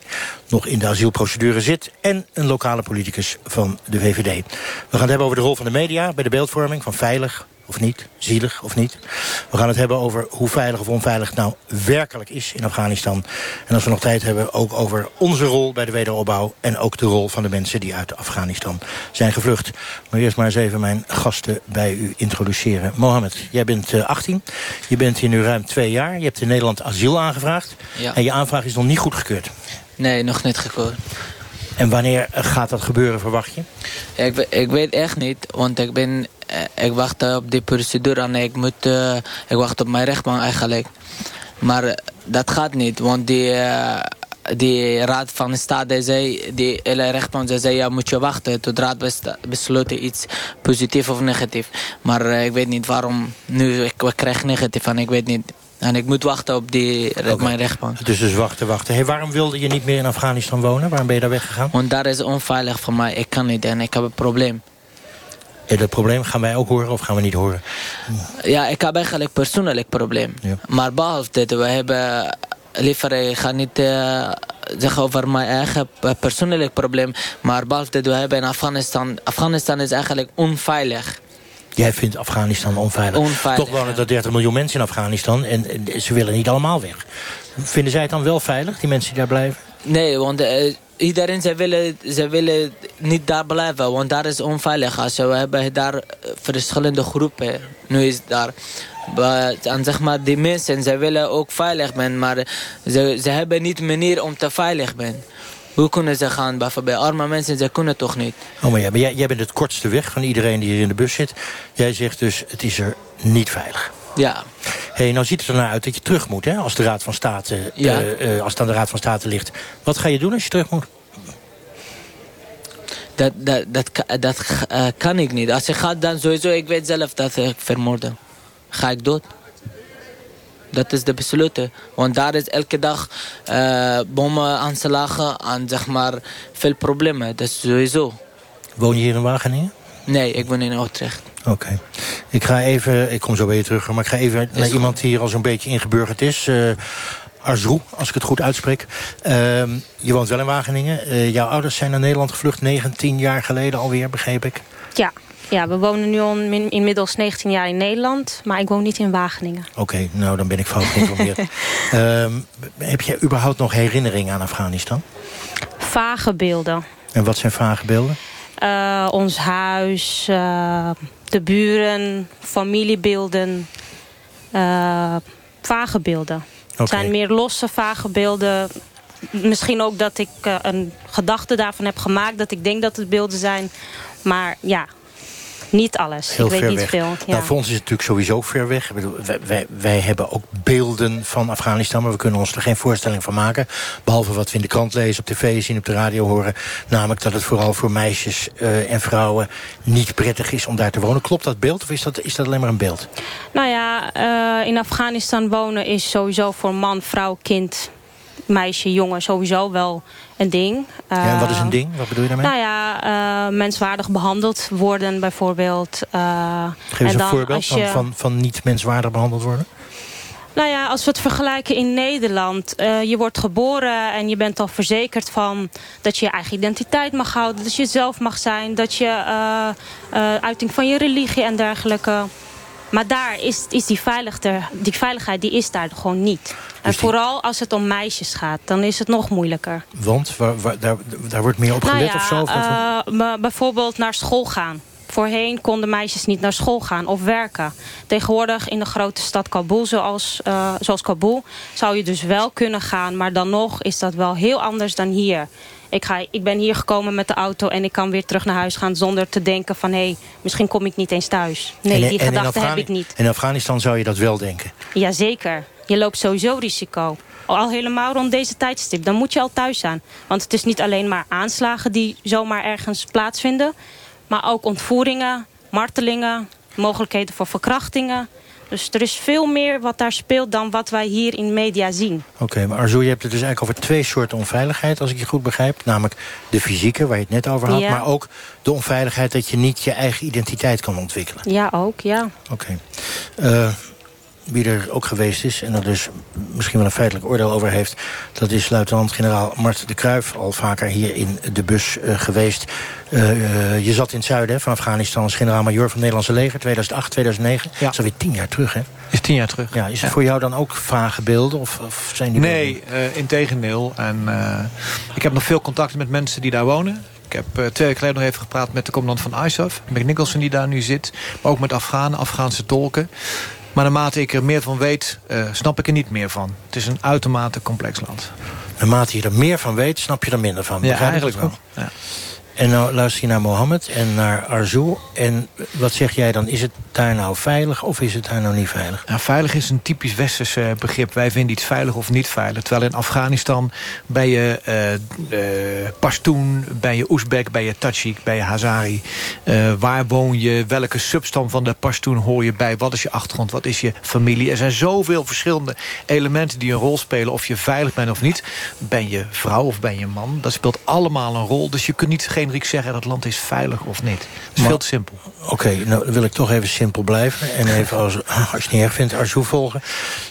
[SPEAKER 3] nog in de asielprocedure zit. En een lokale politicus van de VVD. We gaan het hebben over de rol van de media bij de beeldvorming van veilig, of niet, zielig of niet. We gaan het hebben over hoe veilig of onveilig het nou werkelijk is in Afghanistan. En als we nog tijd hebben, ook over onze rol bij de wederopbouw... en ook de rol van de mensen die uit Afghanistan zijn gevlucht. Maar eerst maar eens even mijn gasten bij u introduceren. Mohammed, jij bent 18. Je bent hier nu ruim twee jaar. Je hebt in Nederland asiel aangevraagd.
[SPEAKER 16] Ja.
[SPEAKER 3] En je aanvraag is nog niet goedgekeurd.
[SPEAKER 16] Nee, nog niet gekeurd.
[SPEAKER 3] En wanneer gaat dat gebeuren, verwacht je?
[SPEAKER 16] Ik, ik weet echt niet, want ik ben... Ik wacht op die procedure en ik moet... Uh, ik wacht op mijn rechtbank eigenlijk. Maar dat gaat niet, want die... Die raad van state zei, die hele rechtbank zei, ja, moet je wachten tot de raad besloten iets positief of negatief. Maar ik weet niet waarom nu ik, ik krijg negatief en ik weet niet. En ik moet wachten op die, okay. mijn rechtbank.
[SPEAKER 3] Dus dus wachten, wachten. Hey, waarom wilde je niet meer in Afghanistan wonen? Waarom ben je daar weggegaan?
[SPEAKER 16] Want daar is onveilig voor mij. Ik kan niet en ik heb een probleem.
[SPEAKER 3] Dat probleem gaan wij ook horen of gaan we niet horen?
[SPEAKER 16] Ja, ik heb eigenlijk persoonlijk probleem. Maar behalve dit, we hebben... Liever, ik ga niet uh, zeggen over mijn eigen persoonlijk probleem. Maar behalve dit, we hebben in Afghanistan... Afghanistan is eigenlijk onveilig.
[SPEAKER 3] Jij vindt Afghanistan onveilig.
[SPEAKER 16] onveilig
[SPEAKER 3] Toch wonen er 30 miljoen mensen in Afghanistan en, en, ze willen niet allemaal weg. Vinden zij het dan wel veilig, die mensen die daar blijven?
[SPEAKER 16] Nee, want uh, iedereen ze willen, ze willen niet daar blijven, want daar is onveilig. Als we hebben daar verschillende groepen. Nu is daar... En zeg maar, die mensen, ze willen ook veilig zijn, maar ze, ze hebben niet manier om te veilig zijn. Hoe kunnen ze gaan? Bij arme mensen, ze kunnen toch niet.
[SPEAKER 3] Oh, maar, ja, maar jij, jij bent het kortste weg van iedereen die hier in de bus zit. Jij zegt dus, het is er niet veilig.
[SPEAKER 16] Ja.
[SPEAKER 3] Hey, nou ziet het er nou uit dat je terug moet, hè? Als de Raad van State, ja. uh, uh, als het aan de Raad van State ligt. Wat ga je doen als je terug moet?
[SPEAKER 16] Dat, dat, dat, dat uh, kan ik niet. Als ik ga, dan sowieso, ik weet zelf dat ik vermoorden. Ga ik dood. Dat is de besluiten. Want daar is elke dag bommen aanslagen en zeg maar veel problemen. Dat is sowieso.
[SPEAKER 3] Woon je hier in Wageningen?
[SPEAKER 16] Nee, ik woon in Utrecht.
[SPEAKER 3] Oké. Okay. Ik ga even, ik kom zo bij je terug, maar ik ga even naar goed. iemand die hier al zo'n beetje ingeburgerd is. Uh, Arzroe, als ik het goed uitspreek. Uh, je woont wel in Wageningen. Uh, jouw ouders zijn naar Nederland gevlucht 19 jaar geleden alweer, begreep ik.
[SPEAKER 13] Ja, ja, we wonen nu al inmiddels 19 jaar in Nederland, maar ik woon niet in Wageningen.
[SPEAKER 3] Oké, okay, nou dan ben ik fout geïnformeerd. um, heb je überhaupt nog herinneringen aan Afghanistan?
[SPEAKER 13] Vage beelden.
[SPEAKER 3] En wat zijn vage beelden?
[SPEAKER 13] Uh, ons huis, uh, de buren, familiebeelden, uh, vage beelden. Okay. Het zijn meer losse vage beelden. Misschien ook dat ik een gedachte daarvan heb gemaakt, dat ik denk dat het beelden zijn. Maar ja, niet alles.
[SPEAKER 3] Heel
[SPEAKER 13] ik weet niet
[SPEAKER 3] weg.
[SPEAKER 13] veel. Ja.
[SPEAKER 3] Nou, voor ons is het natuurlijk sowieso ver weg. Ik bedoel, wij, wij, wij, hebben ook beelden van Afghanistan... maar we kunnen ons er geen voorstelling van maken. Behalve wat we in de krant lezen, op tv zien, op de radio horen. Namelijk dat het vooral voor meisjes uh, en vrouwen niet prettig is om daar te wonen. Klopt dat beeld of is dat, is dat alleen maar een beeld?
[SPEAKER 13] Nou ja, uh, in Afghanistan wonen is sowieso voor man, vrouw, kind meisje, jongen sowieso wel een ding.
[SPEAKER 3] Ja, en wat is een ding? Wat bedoel je daarmee?
[SPEAKER 13] Nou ja, uh, menswaardig behandeld worden bijvoorbeeld. Uh,
[SPEAKER 3] Geef eens een voorbeeld je... van, van, van niet menswaardig behandeld worden.
[SPEAKER 13] Nou ja, als we het vergelijken in Nederland. Uh, je wordt geboren en je bent al verzekerd van dat je je eigen identiteit mag houden. Dat je zelf mag zijn. Dat je uiting van je religie en dergelijke. Maar daar is, is die, die veiligheid die is daar gewoon niet. Dus en die... vooral als het om meisjes gaat, dan is het nog moeilijker.
[SPEAKER 3] Want waar, waar, daar, daar wordt meer op gelet
[SPEAKER 13] nou ja,
[SPEAKER 3] of zo? Of
[SPEAKER 13] uh, bijvoorbeeld naar school gaan. Voorheen konden meisjes niet naar school gaan of werken. Tegenwoordig in de grote stad Kabul, zoals, uh, zoals Kabul, zou je dus wel kunnen gaan. Maar dan nog is dat wel heel anders dan hier. Ik, ga, ik ben hier gekomen met de auto en ik kan weer terug naar huis gaan... zonder te denken van, hé, hey, misschien kom ik niet eens thuis. Nee,
[SPEAKER 3] en,
[SPEAKER 13] die gedachte heb ik niet.
[SPEAKER 3] In Afghanistan zou je dat wel denken?
[SPEAKER 13] Jazeker. Je loopt sowieso risico. Al helemaal rond deze tijdstip. Dan moet je al thuis zijn. Want het is niet alleen maar aanslagen die zomaar ergens plaatsvinden... maar ook ontvoeringen, martelingen, mogelijkheden voor verkrachtingen... Dus er is veel meer wat daar speelt dan wat wij hier in media zien.
[SPEAKER 3] Oké, okay, maar Arzo, je hebt het dus eigenlijk over twee soorten onveiligheid... als ik je goed begrijp. Namelijk de fysieke, waar je het net over had.
[SPEAKER 13] Ja.
[SPEAKER 3] Maar ook de onveiligheid dat je niet je eigen identiteit kan ontwikkelen.
[SPEAKER 13] Ja, ook, ja.
[SPEAKER 3] Oké. Okay. Uh, wie er ook geweest is en er dus misschien wel een feitelijk oordeel over heeft... dat is luitenant-generaal Mart de Kruijf, al vaker hier in de bus uh, geweest. Uh, uh, je zat in het zuiden van Afghanistan als generaal-major van het Nederlandse leger... 2008, 2009. Ja. Dat is alweer tien jaar terug, hè?
[SPEAKER 17] Is tien jaar terug.
[SPEAKER 3] Ja, is het
[SPEAKER 17] ja.
[SPEAKER 3] voor jou dan ook vage beelden? Of, of zijn die
[SPEAKER 17] nee, uh, in tegendeel. En, ik heb nog veel contacten met mensen die daar wonen. Ik heb twee weken geleden nog even gepraat met de commandant van ISAF. Mick Nicholson die daar nu zit. Maar ook met Afghanen, Afghaanse tolken. Maar naarmate ik er meer van weet, uh, snap ik er niet meer van. Het is een uitermate complex land.
[SPEAKER 3] Naarmate je er meer van weet, snap je er minder van.
[SPEAKER 17] Ja, eigenlijk wel. Ja.
[SPEAKER 3] En nou luister je naar Mohammed en naar Arzu. En wat zeg jij dan? Is het daar nou veilig of is het daar nou niet veilig?
[SPEAKER 17] Nou, veilig is een typisch westers uh, begrip. Wij vinden iets veilig of niet veilig. Terwijl in Afghanistan ben je uh, uh, ben je Oezbek, ben je Tajik, ben je Hazari. waar woon je? Welke substam van de Pashtun hoor je bij? Wat is je achtergrond? Wat is je familie? Er zijn zoveel verschillende elementen die een rol spelen. Of je veilig bent of niet. Ben je vrouw of ben je man? Dat speelt allemaal een rol. Dus je kunt niet geven generiek zeggen... dat land is veilig of niet. Dat is veel te simpel.
[SPEAKER 3] Oké, nou wil ik toch even simpel blijven. En even, als, als je het niet erg vindt, Arjoe volgen.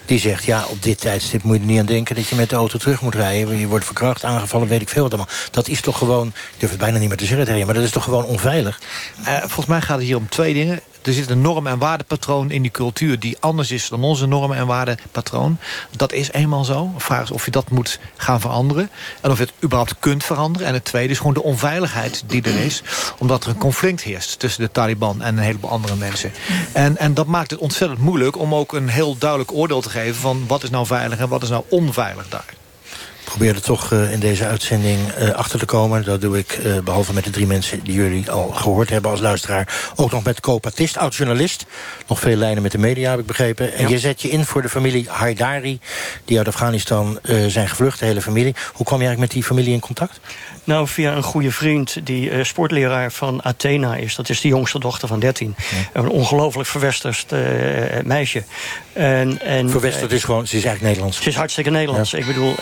[SPEAKER 3] Die zegt, ja, op dit tijdstip moet je er niet aan denken... dat je met de auto terug moet rijden. Je wordt verkracht, aangevallen, weet ik veel wat allemaal. Dat is toch gewoon, ik durf het bijna niet meer te zeggen tegen maar dat is toch gewoon onveilig?
[SPEAKER 17] Uh, volgens mij gaat het hier om twee dingen er zit een norm- en waardepatroon in die cultuur... die anders is dan onze normen- en waardepatroon. Dat is eenmaal zo. De vraag is of je dat moet gaan veranderen. En of je het überhaupt kunt veranderen. En het tweede is gewoon de onveiligheid die er is. Omdat er een conflict heerst tussen de Taliban en een heleboel andere mensen. En, en dat maakt het ontzettend moeilijk om ook een heel duidelijk oordeel te geven... van wat is nou veilig en wat is nou onveilig daar
[SPEAKER 3] probeer er toch uh, in deze uitzending uh, achter te komen. Dat doe ik, uh, behalve met de drie mensen die jullie al gehoord hebben als luisteraar... ook nog met Co Patist, oud-journalist. Nog veel lijnen met de media, heb ik begrepen. En je zet je in voor de familie Haidari... die uit Afghanistan zijn gevlucht, de hele familie. Hoe kwam je eigenlijk met die familie in contact?
[SPEAKER 18] Nou, via een goede vriend die sportleraar van Athena is. Dat is de jongste dochter van 13. Een ongelooflijk verwesterd meisje.
[SPEAKER 3] En, en, verwesterd is gewoon, ze is eigenlijk Nederlands.
[SPEAKER 18] Ze is hartstikke Nederlands. Ja. Ik bedoel,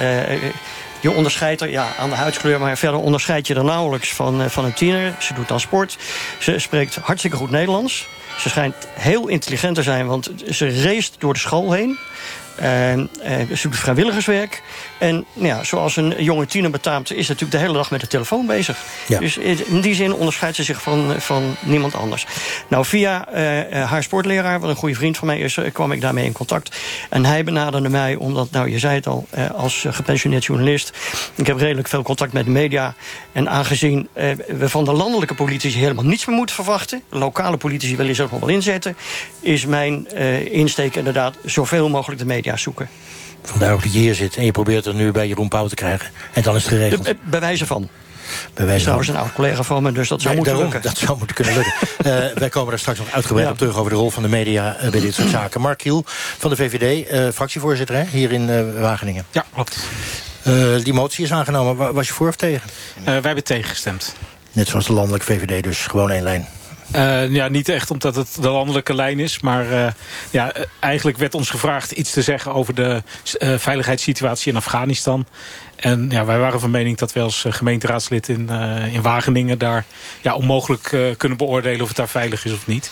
[SPEAKER 18] je onderscheidt er ja, aan de huidskleur, maar verder onderscheid je er nauwelijks van, van een tiener. Ze doet dan sport. Ze spreekt hartstikke goed Nederlands. Ze schijnt heel intelligent te zijn, want ze race door de school heen. En, uh, ze doet vrijwilligerswerk. En nou ja, zoals een jonge tiener betaamt... is natuurlijk de hele dag met de telefoon bezig. Ja. Dus in die zin onderscheidt ze zich van, van niemand anders. Nou, via uh, haar sportleraar, wat een goede vriend van mij is... kwam ik daarmee in contact. En hij benaderde mij omdat, nou, je zei het al... als gepensioneerd journalist... ik heb redelijk veel contact met de media... en aangezien we van de landelijke politici helemaal niets meer moeten verwachten... lokale politici willen zich nog wel inzetten... is mijn insteek inderdaad zoveel mogelijk de media zoeken.
[SPEAKER 3] Vandaar ook dat je hier zit en je probeert het nu bij Jeroen Pauw te krijgen. En dan is het geregeld.
[SPEAKER 18] De, bij wijze van. Bij wijze van. een oud collega van me, dus dat zou moeten lukken.
[SPEAKER 3] Dat zou moeten kunnen lukken. uh, wij komen daar straks nog uitgebreid ja. op terug over de rol van de media uh, bij dit soort zaken. Mark Kiel van de VVD, uh, fractievoorzitter hè, hier in Wageningen.
[SPEAKER 19] Ja, klopt.
[SPEAKER 3] die motie is aangenomen. Was je voor of tegen?
[SPEAKER 19] wij hebben tegengestemd.
[SPEAKER 3] Net zoals de landelijke VVD, dus gewoon één lijn.
[SPEAKER 19] Uh, ja, niet echt omdat het de landelijke lijn is. Maar uh, ja, eigenlijk werd ons gevraagd iets te zeggen over de uh, veiligheidssituatie in Afghanistan. En ja, wij waren van mening dat wij als gemeenteraadslid in, in Wageningen... daar ja, onmogelijk kunnen beoordelen of het daar veilig is of niet.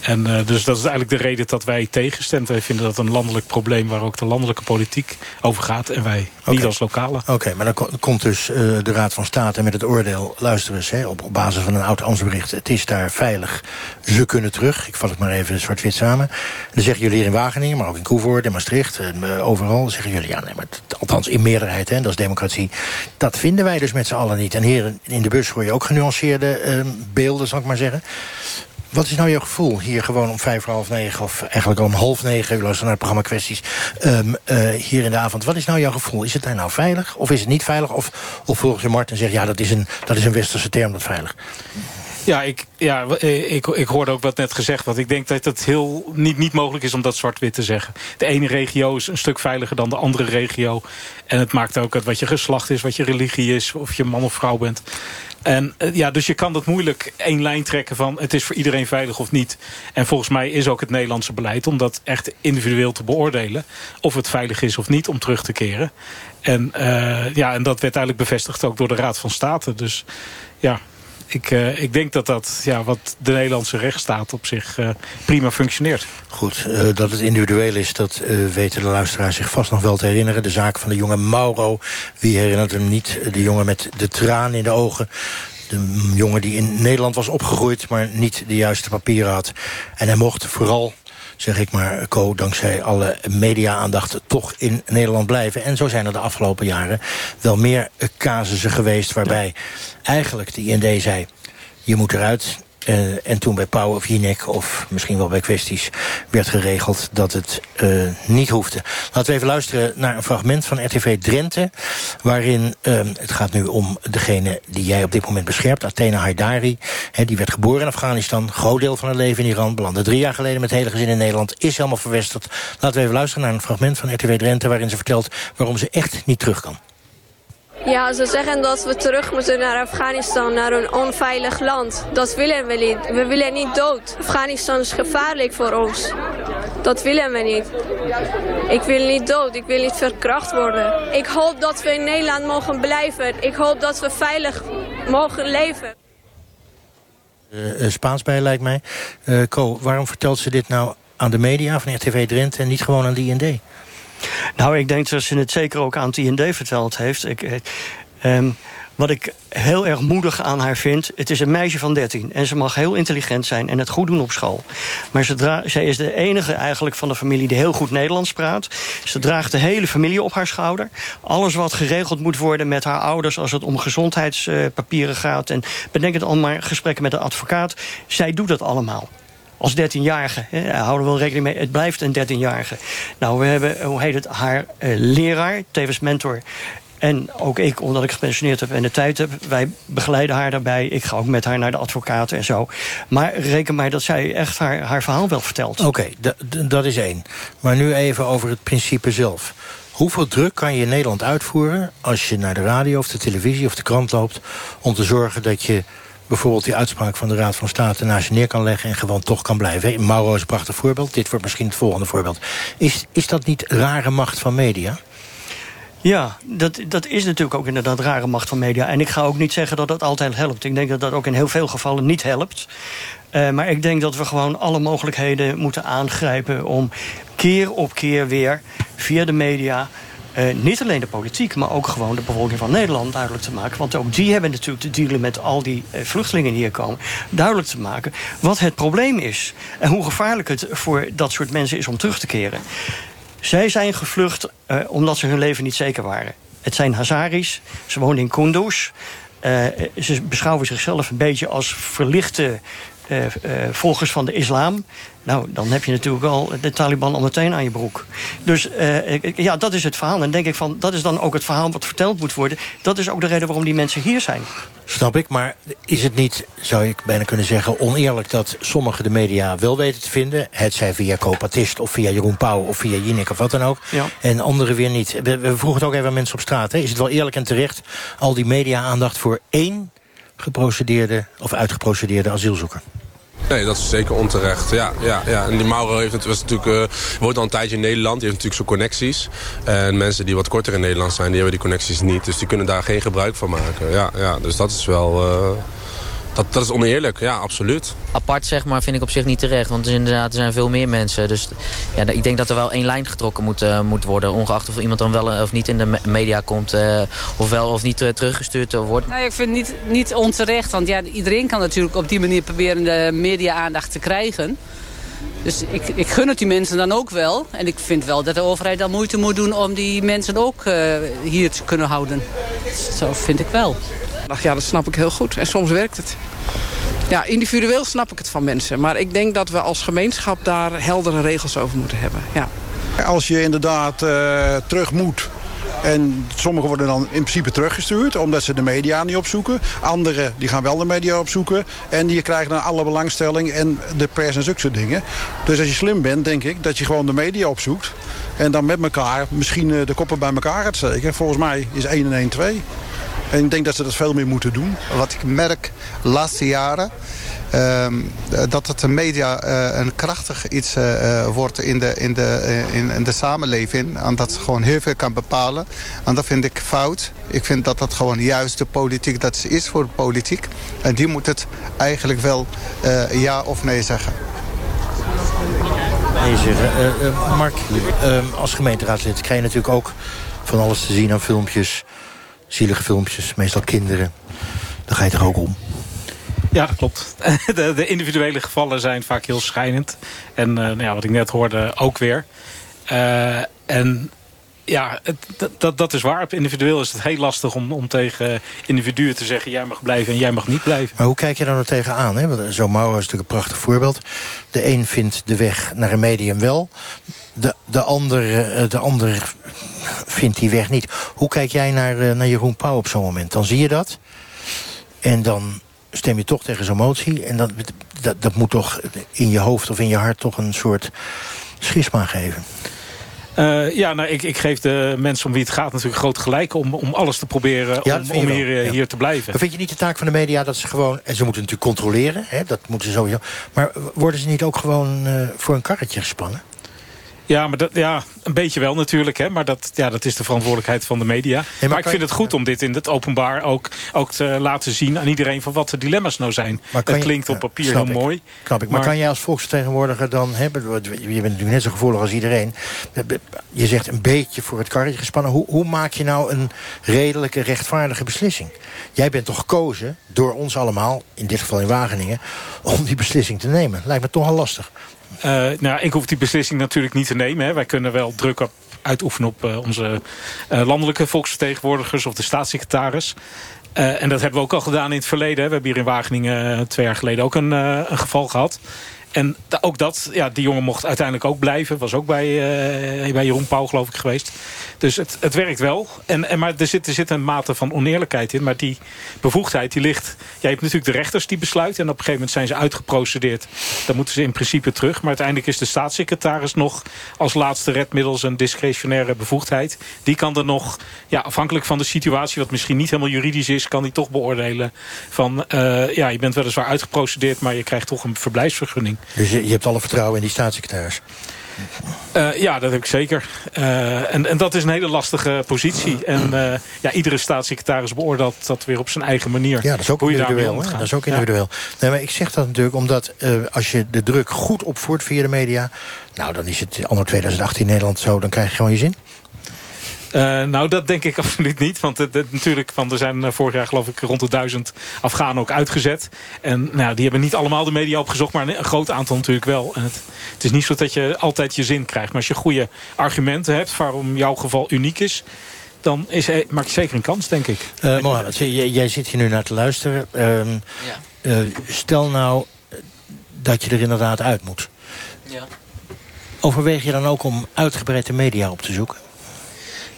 [SPEAKER 19] En uh, dus dat is eigenlijk de reden dat wij tegenstemmen. Wij vinden dat een landelijk probleem waar ook de landelijke politiek over gaat. En wij okay. niet als lokale.
[SPEAKER 3] Oké, maar dan komt dus uh, de Raad van State met het oordeel... luister eens, hè, op, op basis van een oud ambtsbericht... het is daar veilig, ze kunnen terug. Ik vat het maar even zwart-wit samen. Dan zeggen jullie hier in Wageningen, maar ook in Koevoort, in Maastricht... Uh, overal zeggen jullie, ja, nee, maar althans in meerderheid, hè, dat is democratie... dat vinden wij dus met z'n allen niet. En hier in de bus hoor je ook genuanceerde beelden, zal ik maar zeggen... Wat is nou jouw gevoel hier gewoon om vijf voor half negen... of eigenlijk om half negen, u luistert naar het programma Kwesties... Um, uh, hier in de avond. Wat is nou jouw gevoel? Is het daar nou veilig of is het niet veilig? Of, of volgens je Martin zegt, ja, dat is, een, dat is een westerse term, dat veilig.
[SPEAKER 19] Ja, ik, ja ik, ik hoorde ook wat net gezegd. Want ik denk dat het heel niet, niet mogelijk is om dat zwart-wit te zeggen. De ene regio is een stuk veiliger dan de andere regio. En het maakt ook uit wat je geslacht is, wat je religie is... of je man of vrouw bent. En ja, dus je kan dat moeilijk één lijn trekken van... het is voor iedereen veilig of niet. En volgens mij is ook het Nederlandse beleid... om dat echt individueel te beoordelen... of het veilig is of niet om terug te keren. En, uh, ja, en dat werd eigenlijk bevestigd ook door de Raad van State. Dus ja, ik, uh, ik denk dat dat ja, wat de Nederlandse rechtsstaat op zich uh, prima functioneert.
[SPEAKER 3] Goed, uh, dat het individueel is, dat weten de luisteraars zich vast nog wel te herinneren. De zaak van de jonge Mauro, wie herinnert hem niet? De jongen met de traan in de ogen. De jongen die in Nederland was opgegroeid, maar niet de juiste papieren had. En hij mocht vooral zeg ik maar, Co, dankzij alle media-aandacht toch in Nederland blijven. En zo zijn er de afgelopen jaren wel meer casussen geweest... waarbij eigenlijk de IND zei, je moet eruit... Uh, en toen bij Pauw of Jinek, of misschien wel bij kwesties... werd geregeld dat het uh, niet hoefde. Laten we even luisteren naar een fragment van RTV Drenthe... waarin, uh, het gaat nu om degene die jij op dit moment beschermt... Athena Haidari, die werd geboren in Afghanistan... groot deel van haar leven in Iran, belandde drie jaar geleden... met het hele gezin in Nederland, is helemaal verwesterd. Laten we even luisteren naar een fragment van RTV Drenthe... waarin ze vertelt waarom ze echt niet terug kan.
[SPEAKER 20] Ja, ze zeggen dat we terug moeten naar Afghanistan, naar een onveilig land. Dat willen we niet. We willen niet dood. Afghanistan is gevaarlijk voor ons. Dat willen we niet. Ik wil niet dood. Ik wil niet verkracht worden. Ik hoop dat we in Nederland mogen blijven. Ik hoop dat we veilig mogen leven.
[SPEAKER 3] Uh, uh, Spaans bij, lijkt mij. Uh, Co, waarom vertelt ze dit nou aan de media van RTV Drenthe... en niet gewoon aan de IND?
[SPEAKER 18] Nou, ik denk dat ze het zeker ook aan het IND verteld heeft. Ik, um, wat ik heel erg moedig aan haar vind... het is een meisje van 13 en ze mag heel intelligent zijn... en het goed doen op school. Maar ze zij is de enige eigenlijk van de familie die heel goed Nederlands praat. Ze draagt de hele familie op haar schouder. Alles wat geregeld moet worden met haar ouders... als het om gezondheidspapieren gaat... en bedenk het allemaal gesprekken met de advocaat. Zij doet dat allemaal als 13-jarige. Houden we wel rekening mee, het blijft een 13-jarige. Nou, we hebben, hoe heet het, haar uh, leraar, tevens mentor... En ook ik, omdat ik gepensioneerd heb en de tijd heb... wij begeleiden haar daarbij. Ik ga ook met haar naar de advocaten en zo. Maar reken mij dat zij echt haar, haar verhaal wel vertelt.
[SPEAKER 3] Oké, dat is één. Maar nu even over het principe zelf. Hoeveel druk kan je in Nederland uitvoeren... als je naar de radio of de televisie of de krant loopt... om te zorgen dat je bijvoorbeeld die uitspraak van de Raad van State naast je neer kan leggen... en gewoon toch kan blijven. Mauro is een prachtig voorbeeld. Dit wordt misschien het volgende voorbeeld. Is, is dat niet rare macht van media?
[SPEAKER 18] Ja, dat, dat is natuurlijk ook inderdaad rare macht van media. En ik ga ook niet zeggen dat dat altijd helpt. Ik denk dat dat ook in heel veel gevallen niet helpt. Uh, maar ik denk dat we gewoon alle mogelijkheden moeten aangrijpen... om keer op keer weer via de media... Uh, niet alleen de politiek, maar ook gewoon de bevolking van Nederland duidelijk te maken. Want ook die hebben natuurlijk te dealen met al die uh, vluchtelingen die hier komen. Duidelijk te maken wat het probleem is. En hoe gevaarlijk het voor dat soort mensen is om terug te keren. Zij zijn gevlucht uh, omdat ze hun leven niet zeker waren. Het zijn Hazaris, ze wonen in Kunduz. Ze beschouwen zichzelf een beetje als verlichte uh, volgers van de islam. Nou, dan heb je natuurlijk al de Taliban al meteen aan je broek. Dus ja, dat is het verhaal. En denk ik van, dat is dan ook het verhaal wat verteld moet worden. Dat is ook de reden waarom die mensen hier zijn.
[SPEAKER 3] Snap ik, maar is het niet, zou ik bijna kunnen zeggen... oneerlijk dat sommigen de media wel weten te vinden... het zij via Copatist of via Jeroen Pauw of via Jinek of wat dan ook... Ja. en anderen weer niet. We, we, vroegen het ook even aan mensen op straat. Hè. Is het wel eerlijk en terecht al die media-aandacht voor één geprocedeerde... of uitgeprocedeerde asielzoeker?
[SPEAKER 21] Nee, dat is zeker onterecht. Ja, ja, ja. En die Mauro heeft, was natuurlijk, uh, woont al een tijdje in Nederland. Die heeft natuurlijk zijn connecties. En mensen die wat korter in Nederland zijn, die hebben die connecties niet. Dus die kunnen daar geen gebruik van maken. Ja, ja, dus dat is wel... Uh, dat, dat is oneerlijk, ja, absoluut.
[SPEAKER 22] Apart, zeg maar, vind ik op zich niet terecht. Want er, is inderdaad, er zijn veel meer mensen. Dus ja, ik denk dat er wel één lijn getrokken moet, uh, moet worden. Ongeacht of iemand dan wel of niet in de media komt. Uh, of wel of niet uh, teruggestuurd wordt.
[SPEAKER 23] Nou, ik vind het niet, niet onterecht. Want ja, iedereen kan natuurlijk op die manier proberen de media-aandacht te krijgen. Dus ik, ik gun het die mensen dan ook wel. En ik vind wel dat de overheid dan moeite moet doen om die mensen ook hier te kunnen houden. Zo vind ik wel.
[SPEAKER 24] Ach ja, dat snap ik heel goed. En soms werkt het. Ja, individueel snap ik het van mensen. Maar ik denk dat we als gemeenschap daar heldere regels over moeten hebben. Ja.
[SPEAKER 25] Als je inderdaad uh, terug moet... En sommigen worden dan in principe teruggestuurd, omdat ze de media niet opzoeken. Anderen die gaan wel de media opzoeken. En die krijgen dan alle belangstelling en de pers en zulke dingen. Dus als je slim bent, denk ik, dat je gewoon de media opzoekt. En dan met elkaar misschien de koppen bij elkaar gaat steken. Volgens mij is 1 en 1 2. En ik denk dat ze dat veel meer moeten doen.
[SPEAKER 26] Wat ik merk de laatste jaren... Uh, dat het de media uh, een krachtig iets uh, wordt in de, in, de, in, in, de samenleving. En dat ze gewoon heel veel kan bepalen. En dat vind ik fout. Ik vind dat dat gewoon juist de politiek dat is voor de politiek. En die moet het eigenlijk wel ja of nee zeggen.
[SPEAKER 3] Nee zeggen. Mark, ehm, als gemeenteraadslid krijg je natuurlijk ook van alles te zien aan filmpjes zielige filmpjes, meestal kinderen. Daar ga je toch ook om?
[SPEAKER 19] Ja, dat klopt. De, de, individuele gevallen zijn vaak heel schijnend. En uh, nou ja, wat ik net hoorde ook weer. Uh, en ja, het, dat, dat is waar. Individueel is het heel lastig om, om tegen individuen te zeggen... jij mag blijven en jij mag niet blijven.
[SPEAKER 3] Maar hoe kijk je daar nou tegenaan? Hè? Zo Mauro is natuurlijk een prachtig voorbeeld. De een vindt de weg naar een medium wel. De, de, ander, eh, de ander vindt die weg niet. Hoe kijk jij naar, eh, naar Jeroen Pauw op zo'n moment? Dan zie je dat. En dan stem je toch tegen zo'n motie. En dat, dat, dat moet toch in je hoofd of in je hart toch een soort schisma geven.
[SPEAKER 19] Uh, ja, nou, ik, ik geef de mensen om wie het gaat natuurlijk groot gelijk... om, om alles te proberen ja, om, om hier, ja. hier te blijven.
[SPEAKER 3] Maar vind je niet de taak van de media dat ze gewoon... en ze moeten natuurlijk controleren, hè, dat moeten ze sowieso... maar worden ze niet ook gewoon uh, voor een karretje gespannen?
[SPEAKER 19] Ja, maar dat, ja, een beetje wel natuurlijk. Hè, maar dat, ja, dat is de verantwoordelijkheid van de media. maar, ik vind het goed om dit in het openbaar ook, ook te laten zien aan iedereen... van wat de dilemma's nou zijn. Het
[SPEAKER 3] je-
[SPEAKER 19] klinkt op papier heel
[SPEAKER 3] ik.
[SPEAKER 19] mooi.
[SPEAKER 3] Snap ik. Maar, kan jij als volksvertegenwoordiger dan hebben... Je bent natuurlijk net zo gevoelig als iedereen. Je zegt een beetje voor het karretje gespannen. Hoe, hoe maak je nou een redelijke, rechtvaardige beslissing? Jij bent toch gekozen door ons allemaal, in dit geval in Wageningen... om die beslissing te nemen. Lijkt me toch al lastig.
[SPEAKER 19] Eh, nou, ik hoef die beslissing natuurlijk niet te nemen. Hè. Wij kunnen wel druk op, uitoefenen op eh, onze eh, landelijke volksvertegenwoordigers... of de staatssecretaris. En dat hebben we ook al gedaan in het verleden. We hebben hier in Wageningen twee jaar geleden ook een, een geval gehad. En ook dat, ja, die jongen mocht uiteindelijk ook blijven. Was ook bij, bij Jeroen Pauw, geloof ik, geweest. Dus het, het werkt wel. En, en, maar er zit, er zit een mate van oneerlijkheid in. Maar die bevoegdheid, die ligt... Jij hebt natuurlijk de rechters die besluiten. En op een gegeven moment zijn ze uitgeprocedeerd. Dan moeten ze in principe terug. Maar uiteindelijk is de staatssecretaris nog... als laatste redmiddel zijn discretionaire bevoegdheid. Die kan er nog, ja, afhankelijk van de situatie... wat misschien niet helemaal juridisch is... kan die toch beoordelen van... eh, ja, je bent weliswaar uitgeprocedeerd... maar je krijgt toch een verblijfsvergunning.
[SPEAKER 3] Dus je, je hebt alle vertrouwen in die staatssecretaris.
[SPEAKER 19] Eh, ja, dat heb ik zeker. Eh, en, en dat is een hele lastige positie. En eh, ja, iedere staatssecretaris beoordeelt dat weer op zijn eigen manier.
[SPEAKER 3] Ja, dat is ook
[SPEAKER 19] Hoe
[SPEAKER 3] individueel. Dat is ook
[SPEAKER 19] Ja.
[SPEAKER 3] individueel. Nee, maar ik zeg dat natuurlijk omdat als je de druk goed opvoert via de media... nou, dan is het anno 2018 in Nederland zo, dan krijg je gewoon je zin.
[SPEAKER 19] Eh, nou, dat denk ik absoluut niet. Want het, het- natuurlijk, want er zijn eh, vorig jaar geloof ik rond de duizend Afghanen ook uitgezet. En nou, die hebben niet allemaal de media opgezocht, maar een, een groot aantal natuurlijk wel. En het, het is niet zo dat je altijd je zin krijgt. Maar als je goede argumenten hebt waarom jouw geval uniek is... dan is, maak je zeker een kans, denk ik.
[SPEAKER 3] Eh Mohammed, jij, jij zit hier nu naar te luisteren. Ehm, eh, stel nou dat je er inderdaad uit moet.
[SPEAKER 16] Ja.
[SPEAKER 3] Overweeg je dan ook om uitgebreid de media op te zoeken?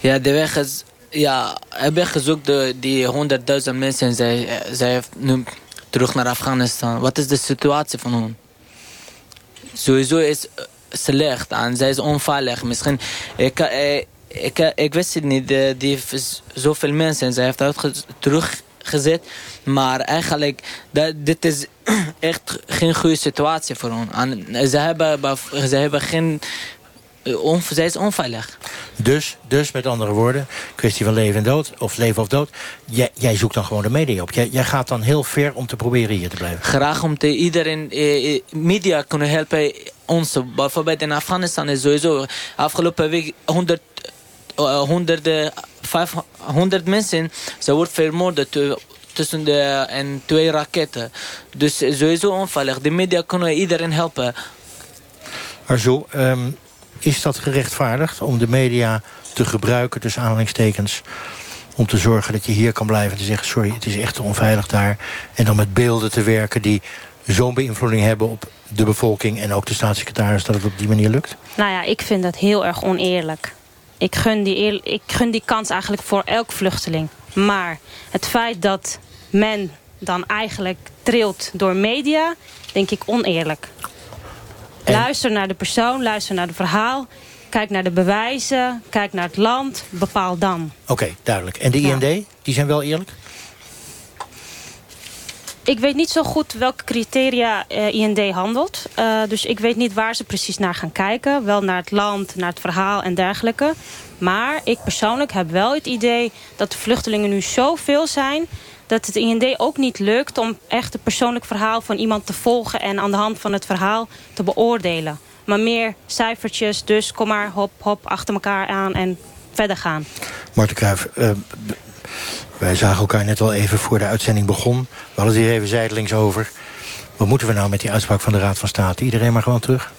[SPEAKER 16] Ja, de weg is... Ja, heb ik gezocht die honderdduizend mensen. Zij, zij nu terug naar Afghanistan. Wat is de situatie van hen? Sowieso is eh, slecht en zij is onveilig. Misschien... Ik, eh, ik, ik wist het niet. eh, die zoveel mensen. Zij heeft uitge teruggezet. Maar eigenlijk, dat, dit is echt geen goede situatie voor hen. En ze hebben, ze hebben geen... eh, zij is onveilig.
[SPEAKER 3] Dus, dus met andere woorden, kwestie van leven en dood, of leven of dood. Jij, jij zoekt dan gewoon de media op. Jij, jij gaat dan heel ver om te proberen hier te blijven.
[SPEAKER 16] graag om te iedereen eh, eh, media kunnen helpen ons. Bijvoorbeeld in Afghanistan is sowieso afgelopen week 100, eh, honderden, 500 mensen. Ze wordt vermoord tu- tussen de en twee raketten. Dus sowieso onveilig. De media kunnen iedereen helpen.
[SPEAKER 3] Arzo, ehm, is dat gerechtvaardigd om de media te gebruiken, tussen aanhalingstekens... om te zorgen dat je hier kan blijven en te zeggen... sorry, het is echt onveilig daar. En dan met beelden te werken die zo'n beïnvloeding hebben... op de bevolking en ook de staatssecretaris... dat het op die manier lukt?
[SPEAKER 13] Nou ja, ik vind dat heel erg oneerlijk. Ik gun die, ik gun die kans eigenlijk voor elk vluchteling. Maar het feit dat men dan eigenlijk trilt door media, denk ik oneerlijk. Luister naar de persoon, luister naar het verhaal. Kijk naar de bewijzen, kijk naar het land, bepaal dan.
[SPEAKER 3] Oké, duidelijk. En de IND, die zijn wel eerlijk?
[SPEAKER 13] Ik weet niet zo goed welke criteria eh, IND handelt. Eh, dus ik weet niet waar ze precies naar gaan kijken. Wel naar het land, naar het verhaal en dergelijke. Maar ik persoonlijk heb wel het idee dat de vluchtelingen nu zoveel zijn... dat het IND ook niet lukt om echt het persoonlijk verhaal van iemand te volgen... en aan de hand van het verhaal te beoordelen. Maar meer cijfertjes, dus kom maar hop, hop, achter elkaar aan en verder gaan.
[SPEAKER 3] Marten Kruijf, eh, wij zagen elkaar net al even voor de uitzending begon. We hadden het hier even zijdelings over. Wat moeten we nou met die uitspraak van de Raad van State? Iedereen maar gewoon terug?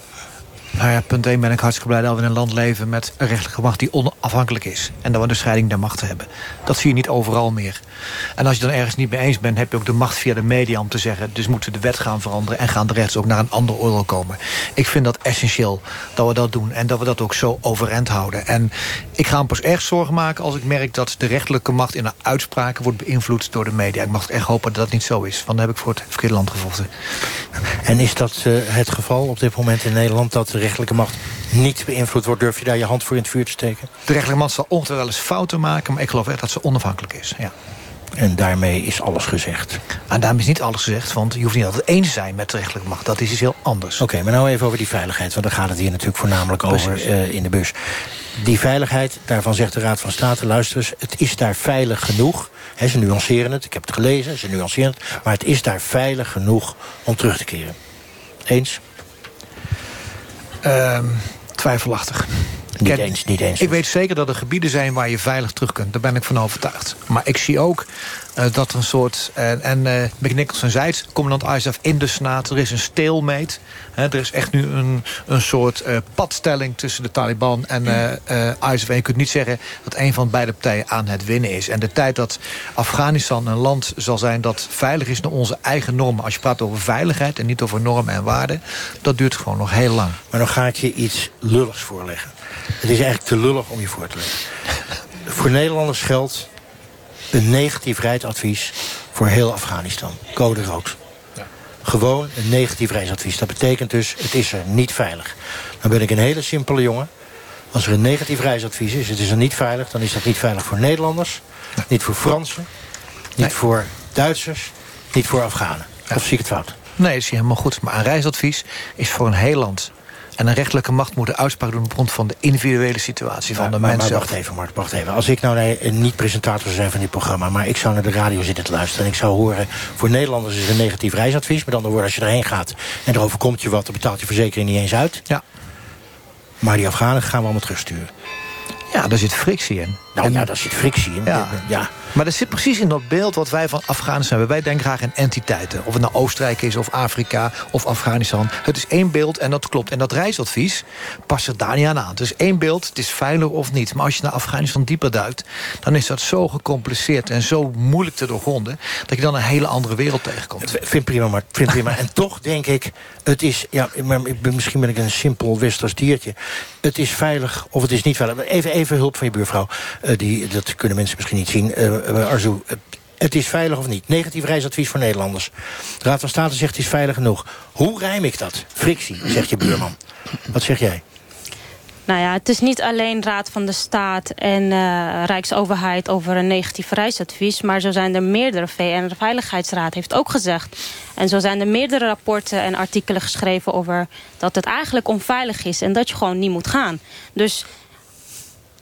[SPEAKER 17] Nou ja, punt 1 ben ik hartstikke blij dat we in een land leven met een rechtelijke macht die onafhankelijk is. En dat we de scheiding der machten hebben. Dat zie je niet overal meer. En als je dan ergens niet mee eens bent, heb je ook de macht via de media om te zeggen... dus moeten we de wet gaan veranderen en gaan de rechts ook naar een ander oordeel komen. Ik vind dat essentieel dat we dat doen en dat we dat ook zo overeind houden. En ik ga me pas erg zorgen maken als ik merk dat de rechterlijke macht... in haar uitspraken wordt beïnvloed door de media. Ik mag echt hopen dat dat niet zo is, want dan heb ik voor het verkeerde land gevochten.
[SPEAKER 3] En is dat eh, het geval op dit moment in Nederland... dat rechterlijke macht niet beïnvloed wordt? Durf je daar je hand voor in het vuur te steken?
[SPEAKER 17] De rechterlijke macht zal ongetwijfeld wel eens fouten maken... maar ik geloof echt dat ze onafhankelijk is, ja.
[SPEAKER 3] En daarmee is alles gezegd.
[SPEAKER 17] En daarmee is niet alles gezegd, want je hoeft niet altijd eens te zijn met de rechterlijke macht. Dat is iets heel anders.
[SPEAKER 3] Oké, maar nou even over die veiligheid, want daar gaat het hier natuurlijk voornamelijk over uh, in de bus. Die veiligheid, daarvan zegt de Raad van State, luister eens, het is daar veilig genoeg. He, ze nuanceren het, ik heb het gelezen, ze nuanceren het. Maar het is daar veilig genoeg om terug te keren. Eens?
[SPEAKER 17] Um, twijfelachtig.
[SPEAKER 3] Niet eens, niet eens.
[SPEAKER 17] Ik weet zeker dat er gebieden zijn waar je veilig terug kunt. Daar ben ik van overtuigd. Maar ik zie ook uh, dat er een soort... Uh, en uh, Mick Nicholson zei het, commandant ISAF in de Senaat. Er is een stalemate. He, er is echt nu een, een soort padstelling tussen de Taliban en ISAF. En je kunt niet zeggen dat een van beide partijen aan het winnen is. En de tijd dat Afghanistan een land zal zijn dat veilig is... naar onze eigen normen. Als je praat over veiligheid en niet over normen en waarden... dat duurt gewoon nog heel lang.
[SPEAKER 3] Maar dan ga ik je iets lulligs voorleggen. Het is eigenlijk te lullig om je voor te leggen. voor Nederlanders geldt een negatief reisadvies voor heel Afghanistan. Code rood. Ja. Gewoon een negatief reisadvies. Dat betekent dus, het is er niet veilig. Dan ben ik een hele simpele jongen. Als er een negatief reisadvies is, het is er niet veilig... dan is dat niet veilig voor Nederlanders, niet voor Fransen... niet nee. voor Duitsers, niet voor Afghanen. Ja. Of zie ik het fout?
[SPEAKER 17] Nee, dat is helemaal goed. Maar een reisadvies is voor een heel land en een rechtelijke macht moet uitspraak doen op grond van de individuele situatie van
[SPEAKER 3] maar,
[SPEAKER 17] de
[SPEAKER 3] maar,
[SPEAKER 17] mensen.
[SPEAKER 3] Maar wacht even, Mark, wacht even. Als ik nou een niet-presentator zou zijn van dit programma... maar ik zou naar de radio zitten te luisteren... en ik zou horen, voor Nederlanders is een negatief reisadvies... met andere woorden, als je erheen gaat en er overkomt je wat... dan betaalt je verzekering niet eens uit.
[SPEAKER 17] Ja.
[SPEAKER 3] Maar die Afghanen gaan we allemaal terugsturen.
[SPEAKER 17] Ja, daar zit frictie in.
[SPEAKER 3] Nou en, ja, daar zit frictie in.
[SPEAKER 17] Ja.
[SPEAKER 3] ja.
[SPEAKER 17] Maar dat zit precies in dat beeld wat wij van Afghanistan hebben. Wij denken graag in entiteiten. Of het nou Oostenrijk is, of Afrika, of Afghanistan. Het is één beeld en dat klopt. En dat reisadvies past er daar niet aan aan. Is één beeld, het is veilig of niet. Maar als je naar Afghanistan dieper duikt... dan is dat zo gecompliceerd en zo moeilijk te doorgronden... dat je dan een hele andere wereld tegenkomt.
[SPEAKER 3] Vind prima, maar vind prima. en toch denk ik, het is... Ja, misschien ben ik een simpel westers diertje. Het is veilig of het is niet veilig. Even, even hulp van je buurvrouw. Uh, die, dat kunnen mensen misschien niet zien. Uh, Arzu, het is veilig of niet? Negatief reisadvies voor Nederlanders. De Raad van State zegt het is veilig genoeg. Hoe rijm ik dat? Frictie, zegt je buurman. Wat zeg jij?
[SPEAKER 13] Nou ja, het is niet alleen Raad van de Staat en uh, Rijksoverheid over een negatief reisadvies. Maar zo zijn er meerdere. VN de Veiligheidsraad heeft ook gezegd. En zo zijn er meerdere rapporten en artikelen geschreven over dat het eigenlijk onveilig is. En dat je gewoon niet moet gaan. Dus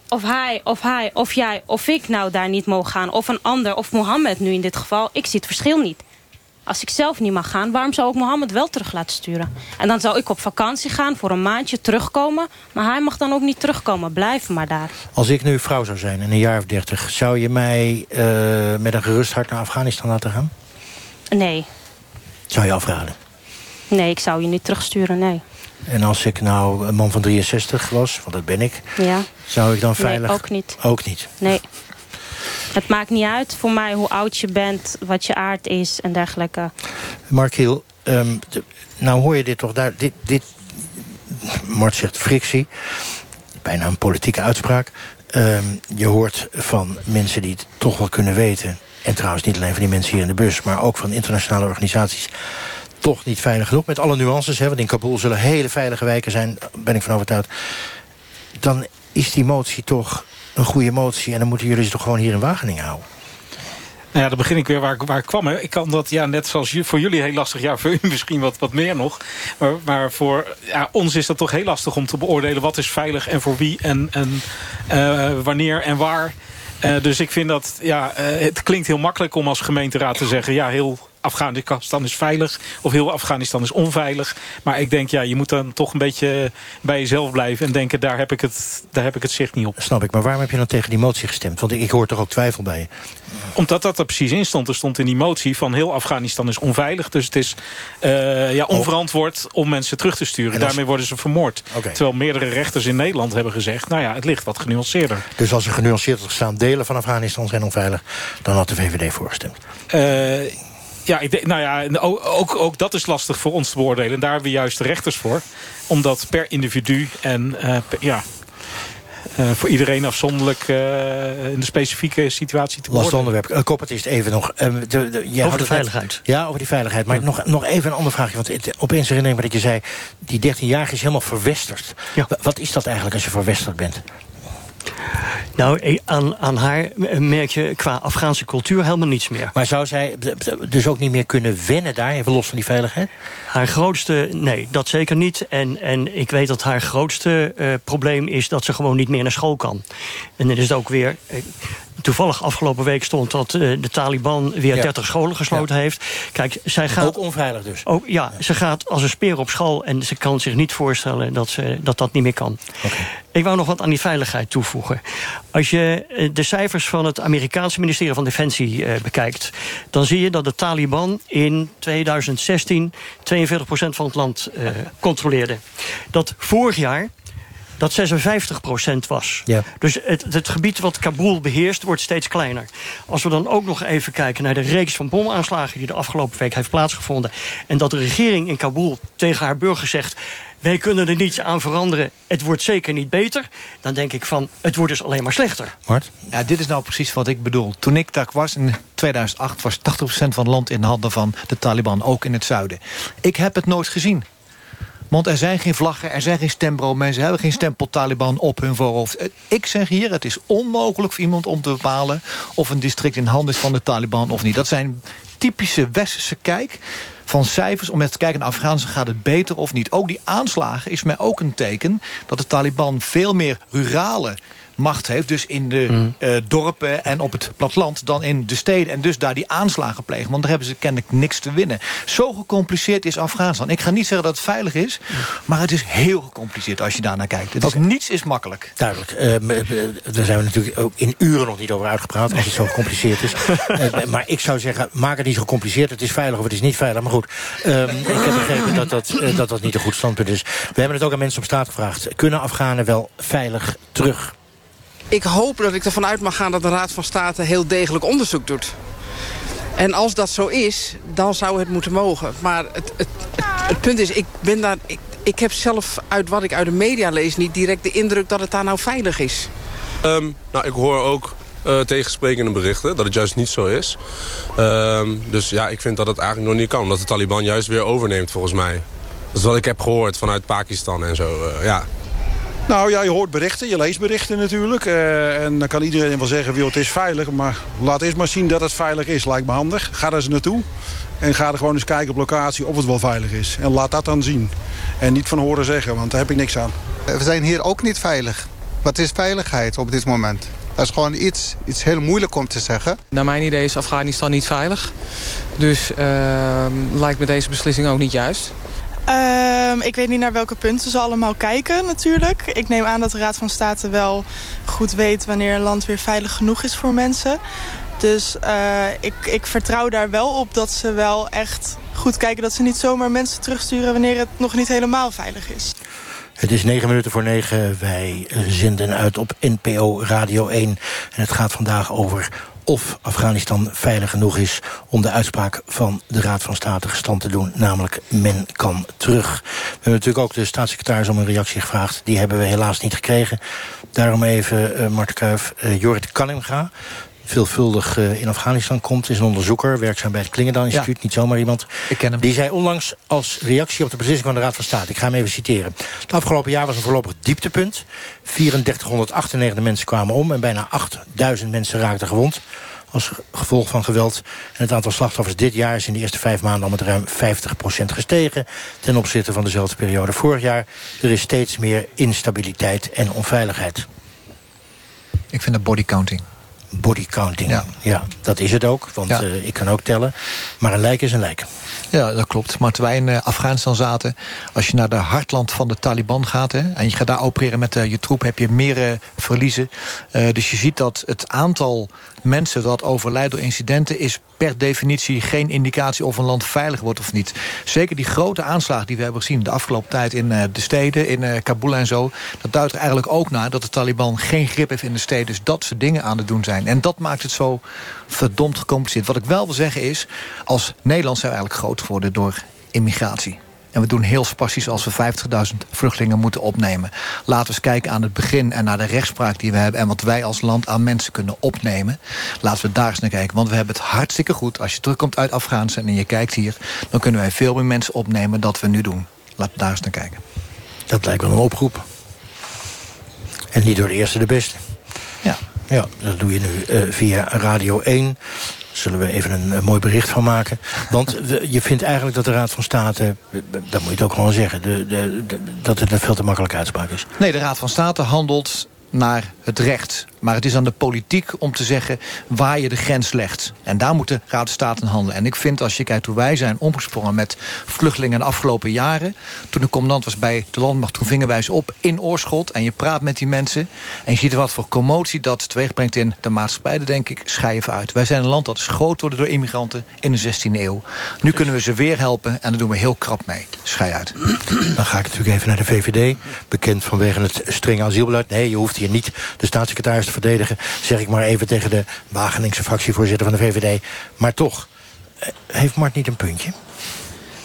[SPEAKER 13] of hij, of hij, of jij, of ik nou daar niet mogen gaan... of een ander, of Mohammed nu in dit geval, ik zie het verschil niet. Als ik zelf niet mag gaan, waarom zou ik Mohammed wel terug laten sturen? En dan zou ik op vakantie gaan, voor een maandje terugkomen... maar hij mag dan ook niet terugkomen, blijf maar daar.
[SPEAKER 3] Als ik nu vrouw zou zijn, in een jaar of dertig... zou je mij uh, met een gerust hart naar Afghanistan laten gaan?
[SPEAKER 13] Nee.
[SPEAKER 3] Zou je afraden?
[SPEAKER 13] Nee, ik zou je niet terugsturen, nee.
[SPEAKER 3] En als ik nou een man van 63 was, want dat ben ik...
[SPEAKER 13] Ja.
[SPEAKER 3] zou ik dan veilig...
[SPEAKER 13] Nee, ook niet.
[SPEAKER 3] Ook niet?
[SPEAKER 13] Nee. Het maakt niet uit voor mij hoe oud je bent, wat je aard is en dergelijke.
[SPEAKER 3] Mark Hiel, um, nou hoor je dit toch daar... Dit, dit, Mart zegt frictie, bijna een politieke uitspraak. Um, je hoort van mensen die het toch wel kunnen weten... en trouwens niet alleen van die mensen hier in de bus... maar ook van internationale organisaties toch niet veilig genoeg. Met alle nuances, hè, want in Kabul zullen hele veilige wijken zijn... ben ik van overtuigd. Dan is die motie toch een goede motie... en dan moeten jullie ze toch gewoon hier in Wageningen houden.
[SPEAKER 19] Nou ja, dan begin ik weer waar, waar ik kwam. Ik kan dat, ja, net zoals voor jullie heel lastig. Ja, voor u misschien wat, wat meer nog. Maar, maar voor ja, ons is dat toch heel lastig om te beoordelen... wat is veilig en voor wie en, en uh, wanneer en waar... Uh, dus ik vind dat, ja, uh, het klinkt heel makkelijk om als gemeenteraad te zeggen... ja, heel Afghanistan is veilig of heel Afghanistan is onveilig. Maar ik denk, ja, je moet dan toch een beetje bij jezelf blijven... en denken, daar heb ik het, daar heb ik het zicht niet op.
[SPEAKER 3] Snap ik, maar waarom heb je dan tegen die motie gestemd? Want ik, hoor toch ook twijfel bij je?
[SPEAKER 19] Omdat dat er precies in stond. Er stond in die motie van heel Afghanistan is onveilig. Dus het is uh, ja, onverantwoord om mensen terug te sturen. Als... Daarmee worden ze vermoord. Okay. Terwijl meerdere rechters in Nederland hebben gezegd... nou ja, het ligt wat genuanceerder.
[SPEAKER 3] Dus als er genuanceerd had gestaan... delen van Afghanistan zijn onveilig... dan had de VVD voorgestemd?
[SPEAKER 19] Uh, ja, ik denk, nou ja, ook, ook, ook, dat is lastig voor ons te beoordelen. En daar hebben we juist de rechters voor. Om dat per individu en uh, per, ja, uh, voor iedereen afzonderlijk uh, in de specifieke situatie te
[SPEAKER 3] beoordelen. Last onderwerp. Uh, Kop, het is even nog...
[SPEAKER 18] de, de, over de veiligheid.
[SPEAKER 3] Het, ja, over die veiligheid. Maar ja. nog, nog even een ander vraagje. Want het, opeens herinner ik me dat je zei... die 13-jarige is helemaal verwesterd. Ja. Wat is dat eigenlijk als je verwesterd bent?
[SPEAKER 18] Nou, eh, aan, aan haar merk je qua Afghaanse cultuur helemaal niets meer.
[SPEAKER 3] Maar zou zij dus ook niet meer kunnen wennen daar, even los van die veiligheid?
[SPEAKER 18] Haar grootste, nee, dat zeker niet. En, en ik weet dat haar grootste uh, probleem is dat ze gewoon niet meer naar school kan. En dan is het ook weer... Toevallig afgelopen week stond dat uh, de Taliban weer ja. 30 scholen gesloten ja. heeft. Kijk, zij gaat...
[SPEAKER 3] Ook onveilig dus?
[SPEAKER 18] Ook, ja, ja, ze gaat als een speer op school... en ze kan zich niet voorstellen dat ze, dat, dat niet meer kan.
[SPEAKER 3] Okay.
[SPEAKER 18] Ik wou nog wat aan die veiligheid toevoegen. Als je de cijfers van het Amerikaanse ministerie van Defensie uh, bekijkt... dan zie je dat de Taliban in 2016 42% van het land controleerde. Dat vorig jaar dat 56% was.
[SPEAKER 3] Ja.
[SPEAKER 18] Dus het, het, gebied wat Kabul beheerst wordt steeds kleiner. Als we dan ook nog even kijken naar de reeks van bomaanslagen... die de afgelopen week heeft plaatsgevonden... en dat de regering in Kabul tegen haar burgers zegt... wij kunnen er niets aan veranderen, het wordt zeker niet beter... dan denk ik van, het wordt dus alleen maar slechter.
[SPEAKER 3] Mart?
[SPEAKER 17] Ja, dit is nou precies wat ik bedoel. Toen ik daar was in 2008 was 80% van het land in handen van de Taliban, ook in het zuiden. Ik heb het nooit gezien. Want er zijn geen vlaggen, er zijn geen stembureau. Mensen hebben geen stempel Taliban op hun voorhoofd. Ik zeg hier, het is onmogelijk voor iemand om te bepalen... of een district in handen is van de Taliban of niet. Dat zijn typische westerse kijk van cijfers om met te kijken naar Afghanistan gaat het beter of niet. Ook die aanslagen is mij ook een teken dat de Taliban veel meer rurale macht heeft. Dus in de mm. uh, dorpen en op het platteland dan in de steden. En dus daar die aanslagen plegen. Want daar hebben ze kennelijk niks te winnen. Zo gecompliceerd is Afghanistan. Ik ga niet zeggen dat het veilig is. Maar het is heel gecompliceerd als je daar naar kijkt. Het is. Niets is makkelijk.
[SPEAKER 3] Duidelijk. Uh, daar zijn we natuurlijk ook in uren nog niet over uitgepraat. Als het zo gecompliceerd is. uh, maar ik zou zeggen, maak het niet zo gecompliceerd. Het is veilig of het is niet veilig. Maar goed, um, ik heb begrepen dat dat, dat dat niet een goed standpunt is. We hebben het ook aan mensen op straat gevraagd. Kunnen Afghanen wel veilig terug?
[SPEAKER 24] Ik hoop dat ik ervan uit mag gaan dat de Raad van State heel degelijk onderzoek doet. En als dat zo is, dan zou het moeten mogen. Maar het, het, het, punt is, ik, ben daar, ik, heb zelf uit wat ik uit de media lees... niet direct de indruk dat het daar nou veilig is.
[SPEAKER 21] Um, nou, ik hoor ook uh, tegensprekende berichten dat het juist niet zo is. Um, dus ja, ik vind dat het eigenlijk nog niet kan. Omdat de Taliban juist weer overneemt, volgens mij. Dat is wat ik heb gehoord vanuit Pakistan en zo, uh, ja.
[SPEAKER 25] Nou ja, je hoort berichten, je leest berichten natuurlijk. Uh, en dan kan iedereen wel zeggen, het is veilig. Maar laat eerst maar zien dat het veilig is, lijkt me handig. Ga er eens naartoe. En ga er gewoon eens kijken op locatie of het wel veilig is. En laat dat dan zien. En niet van horen zeggen, want daar heb ik niks aan.
[SPEAKER 26] We zijn hier ook niet veilig. Wat is veiligheid op dit moment? Dat is gewoon iets, iets heel moeilijk om te zeggen.
[SPEAKER 27] Naar mijn idee is Afghanistan niet veilig. Dus uh, lijkt me deze beslissing ook niet juist.
[SPEAKER 28] Um, ik weet niet naar welke punten ze allemaal kijken natuurlijk. Ik neem aan dat de Raad van State wel goed weet wanneer een land weer veilig genoeg is voor mensen. Dus uh, ik, ik vertrouw daar wel op dat ze wel echt goed kijken... dat ze niet zomaar mensen terugsturen wanneer het nog niet helemaal veilig is.
[SPEAKER 3] Het is negen minuten voor negen. Wij zenden uit op NPO Radio 1. En het gaat vandaag over of Afghanistan veilig genoeg is om de uitspraak van de Raad van State gestand te doen. Namelijk, men kan terug. We hebben natuurlijk ook de staatssecretaris om een reactie gevraagd. Die hebben we helaas niet gekregen. Daarom even, uh, Marten Kuif, uh, Jorrit Kanninga veelvuldig uh, in Afghanistan komt. Is een onderzoeker, werkzaam bij het Klingendaal Instituut. Ja. Niet zomaar iemand.
[SPEAKER 17] Ik ken hem.
[SPEAKER 3] Die zei onlangs als reactie op de beslissing van de Raad van State. Ik ga hem even citeren. Het afgelopen jaar was een voorlopig dieptepunt. 3498 mensen kwamen om en bijna 8000 mensen raakten gewond als gevolg van geweld. En het aantal slachtoffers dit jaar is in de eerste vijf maanden al met ruim 50% gestegen. Ten opzichte van dezelfde periode vorig jaar. Er is steeds meer instabiliteit en onveiligheid.
[SPEAKER 17] Ik vind dat bodycounting.
[SPEAKER 3] Bodycounting, ja. ja, dat is het ook. Want ja. uh, ik kan ook tellen. Maar een lijk is een lijk.
[SPEAKER 17] Ja, dat klopt. Maar terwijl wij in uh, Afghanistan zaten... als je naar de hartland van de Taliban gaat... Hè, en je gaat daar opereren met uh, je troep... heb je meer verliezen. dus je ziet dat het aantal mensen dat overlijdt door incidenten... is per definitie geen indicatie of een land veilig wordt of niet. Zeker die grote aanslagen die we hebben gezien de afgelopen tijd... in uh, de steden, in uh, Kabul en zo... dat duidt er eigenlijk ook naar dat de Taliban geen grip heeft in de steden. Dus dat ze dingen aan het doen zijn. En dat maakt het zo verdomd gecompliceerd. Wat ik wel wil zeggen is... als Nederland zijn we eigenlijk groot geworden door immigratie. En we doen heel spastisch als we 50.000 vluchtelingen moeten opnemen. Laten we eens kijken aan het begin en naar de rechtspraak die we hebben... en wat wij als land aan mensen kunnen opnemen. Laten we daar eens naar kijken. Want we hebben het hartstikke goed. Als je terugkomt uit Afghanistan en je kijkt hier... dan kunnen wij veel meer mensen opnemen dan we nu doen. Laten we daar eens naar kijken.
[SPEAKER 3] Dat lijkt wel een oproep. En niet door de eerste de beste.
[SPEAKER 17] Ja.
[SPEAKER 3] Ja, dat doe je nu uh, via Radio 1 zullen we even een, mooi bericht van maken. Want je vindt eigenlijk dat de Raad van State... dat moet je het ook gewoon zeggen... De, de, dat het een veel te makkelijke uitspraak is.
[SPEAKER 17] Nee, de Raad van State handelt naar het recht. Maar het is aan de politiek om te zeggen waar je de grens legt. En daar moeten Raad en Staten handelen. En ik vind als je kijkt hoe wij zijn omgesprongen met vluchtelingen de afgelopen jaren. Toen de commandant was bij de landmacht, toen vingen wij op in Oorschot. En je praat met die mensen. En je ziet wat voor commotie dat teweeg brengt in de maatschappij. Denk ik, schij even uit. Wij zijn een land dat is groot worden door immigranten in de 16e eeuw. Nu kunnen we ze weer helpen en daar doen we heel krap mee. Schij uit.
[SPEAKER 3] Dan ga ik natuurlijk even naar de VVD. Bekend vanwege het strenge asielbeleid. Nee, je hoeft hier niet de staatssecretaris verdedigen... zeg ik maar even tegen de Wageningse fractievoorzitter van de VVD. Maar toch, eh, heeft Mart niet een puntje?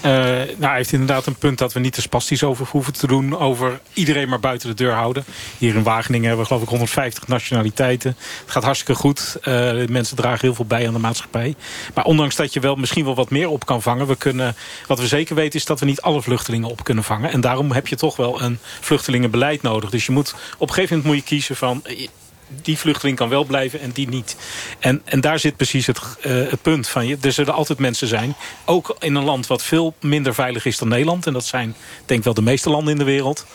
[SPEAKER 19] Uh, nou, hij heeft inderdaad een punt dat we niet te spastisch over hoeven te doen... over iedereen maar buiten de deur houden. Hier in Wageningen hebben we geloof ik 150 nationaliteiten. Het gaat hartstikke goed. Uh, mensen dragen heel veel bij aan de maatschappij. Maar ondanks dat je wel misschien wel wat meer op kan vangen... We kunnen, wat we zeker weten is dat we niet alle vluchtelingen op kunnen vangen. En daarom heb je toch wel een vluchtelingenbeleid nodig. Dus je moet, op een gegeven moment moet je kiezen van die vluchteling kan wel blijven en die niet. En, en daar zit precies het, uh, het punt van je. Er zullen altijd mensen zijn, ook in een land wat veel minder veilig is dan Nederland. En dat zijn denk ik wel de meeste landen in de wereld.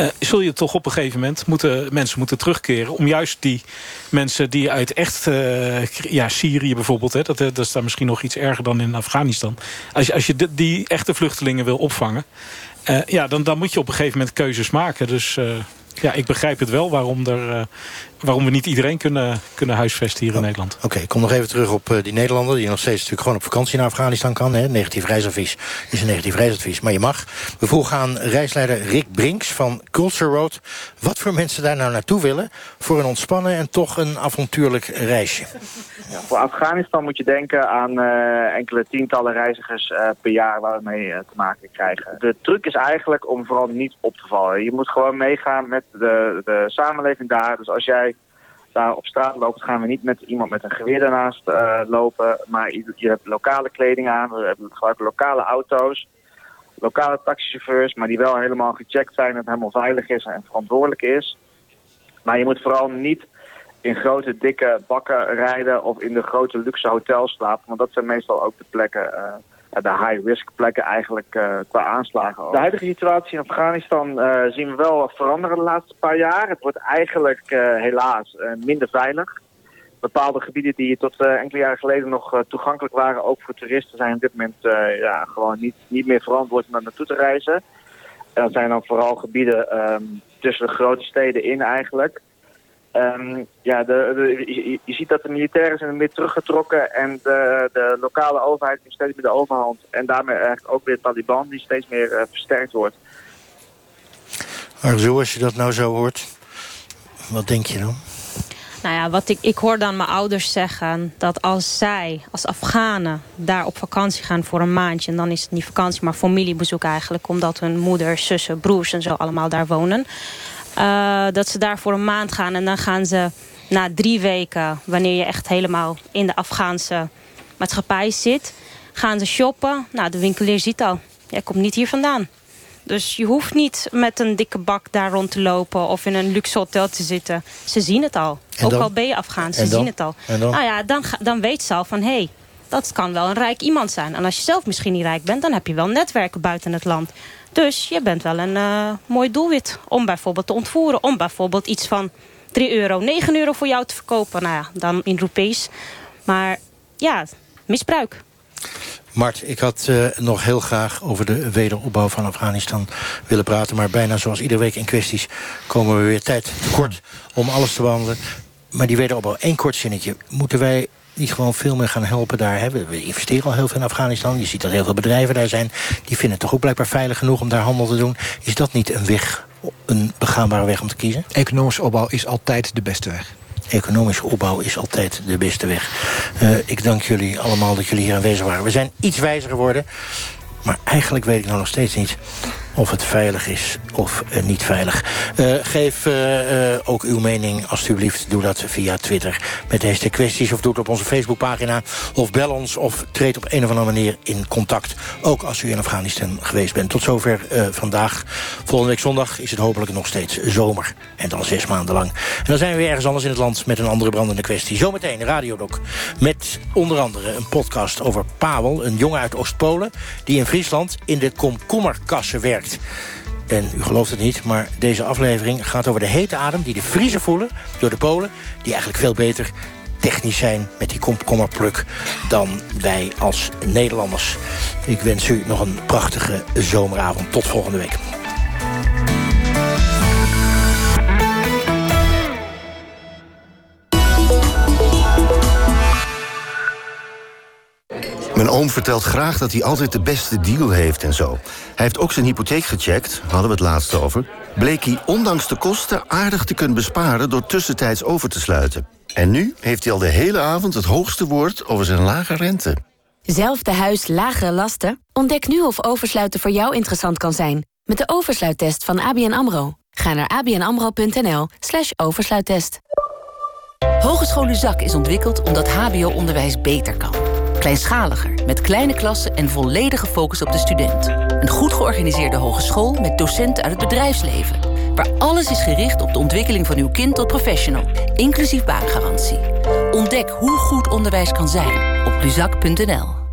[SPEAKER 19] Uh, zul je toch op een gegeven moment moeten, mensen moeten terugkeren. Om juist die mensen die uit echt, uh, ja Syrië bijvoorbeeld. Hè, dat, dat is daar misschien nog iets erger dan in Afghanistan. Als je, als je die, echte vluchtelingen wil opvangen. ja, dan, dan moet je op een gegeven moment keuzes maken. Dus ja, ik begrijp het wel waarom, er, waarom we niet iedereen kunnen, kunnen huisvesten hier in oh, Nederland.
[SPEAKER 3] Oké, ik kom nog even terug op uh, die Nederlander... die nog steeds natuurlijk gewoon op vakantie naar Afghanistan kan. Hè. Negatief reisadvies is een negatief reisadvies, maar je mag. We vroegen aan reisleider Rick Brinks van Culture Road... wat voor mensen daar nou naartoe willen... voor een ontspannen en toch een avontuurlijk reisje.
[SPEAKER 29] Ja, voor Afghanistan moet je denken aan uh, enkele tientallen reizigers uh, per jaar waar we mee uh, te maken krijgen. De truc is eigenlijk om vooral niet op te vallen. Je moet gewoon meegaan met de, de samenleving daar. Dus als jij daar op straat loopt, gaan we niet met iemand met een geweer daarnaast lopen. Maar je, hebt lokale kleding aan, we gebruiken lokale auto's, lokale taxichauffeurs, maar die wel helemaal gecheckt zijn en het helemaal veilig is en verantwoordelijk is. Maar je moet vooral niet in grote, dikke bakken rijden of in de grote luxe hotels slapen. Want dat zijn meestal ook de plekken, uh, de high-risk plekken eigenlijk uh, qua aanslagen. De huidige situatie in Afghanistan uh, zien we wel veranderen de laatste paar jaar. Het wordt eigenlijk helaas minder veilig. Bepaalde gebieden die tot enkele jaren geleden nog toegankelijk waren, ook voor toeristen, zijn op dit moment ja, gewoon niet, niet meer verantwoord om daar naartoe te reizen. En dat zijn dan vooral gebieden um, tussen de grote steden in eigenlijk. Um, ja, de, de, je, je, ziet dat de militairen zijn meer teruggetrokken en de, de lokale overheid heeft steeds meer de overhand. En daarmee eigenlijk ook weer Taliban die steeds meer uh, versterkt wordt.
[SPEAKER 3] Arzo, als je dat nou zo hoort, wat denk je dan?
[SPEAKER 13] Nou ja, wat ik, ik hoor dan mijn ouders zeggen... dat als zij, als Afghanen, daar op vakantie gaan voor een maandje... en dan is het niet vakantie, maar familiebezoek eigenlijk... omdat hun moeders, zussen, broers en zo allemaal daar wonen... Uh, dat ze daar voor een maand gaan en dan gaan ze na drie weken... wanneer je echt helemaal in de Afghaanse maatschappij zit... gaan ze shoppen. Nou, de winkelier ziet al, jij komt niet hier vandaan. Dus je hoeft niet met een dikke bak daar rond te lopen... of in een luxe hotel te zitten. Ze zien het al. Ook al ben je Afghaans, ze zien het al. Nou ja, dan, dan weet ze al van... hé, hey, dat kan wel een rijk iemand zijn. En als je zelf misschien niet rijk bent... dan heb je wel netwerken buiten het land. Dus je bent wel een uh, mooi doelwit om bijvoorbeeld te ontvoeren. Om bijvoorbeeld iets van 3 euro, 9 euro voor jou te verkopen. Nou ja, dan in roepees. Maar ja, misbruik.
[SPEAKER 3] Mart, ik had uh, nog heel graag over de wederopbouw van Afghanistan willen praten. Maar bijna zoals iedere week in kwesties komen we weer tijd kort om alles te behandelen. Maar die wederopbouw, één kort zinnetje. Moeten wij niet gewoon veel meer gaan helpen daar. Hè. We investeren al heel veel in Afghanistan. Je ziet dat heel veel bedrijven daar zijn. Die vinden het toch ook blijkbaar veilig genoeg om daar handel te doen. Is dat niet een weg, een begaanbare weg om te kiezen?
[SPEAKER 17] Economische opbouw is altijd de beste weg.
[SPEAKER 3] Economische opbouw is altijd de beste weg. Uh, ik dank jullie allemaal dat jullie hier aanwezig waren. We zijn iets wijzer geworden. Maar eigenlijk weet ik nou nog steeds niet of het veilig is of uh, niet veilig. Uh, geef uh, ook uw mening, alstublieft. Doe dat via Twitter met deze kwesties... of doe het op onze Facebookpagina, of bel ons... of treed op een of andere manier in contact. Ook als u in Afghanistan geweest bent. Tot zover vandaag. Volgende week zondag is het hopelijk nog steeds zomer. En dan zes maanden lang. En dan zijn we weer ergens anders in het land... met een andere brandende kwestie. Zometeen Radiodok. Met onder andere een podcast over Pawel, een jongen uit Oost-Polen... die in Friesland in de komkommerkassen werkt. En u gelooft het niet, maar deze aflevering gaat over de hete adem... die de Friese voelen door de Polen... die eigenlijk veel beter technisch zijn met die komkommerpluk... dan wij als Nederlanders. Ik wens u nog een prachtige zomeravond. Tot volgende week.
[SPEAKER 30] Mijn oom vertelt graag dat hij altijd de beste deal heeft en zo. Hij heeft ook zijn hypotheek gecheckt, hadden we het laatst over. Bleek hij ondanks de kosten aardig te kunnen besparen... door tussentijds over te sluiten. En nu heeft hij al de hele avond het hoogste woord over zijn lage rente.
[SPEAKER 4] Zelfde huis, lagere lasten? Ontdek nu of oversluiten voor jou interessant kan zijn. Met de oversluittest van ABN AMRO. Ga naar abnamro.nl slash oversluittest. Hogeschool Uzak is ontwikkeld omdat hbo-onderwijs beter kan. Kleinschaliger, met kleine klassen en volledige focus op de student. Een goed georganiseerde hogeschool met docenten uit het bedrijfsleven. Waar alles is gericht op de ontwikkeling van uw kind tot professional. Inclusief baangarantie. Ontdek hoe goed onderwijs kan zijn op luzak.nl.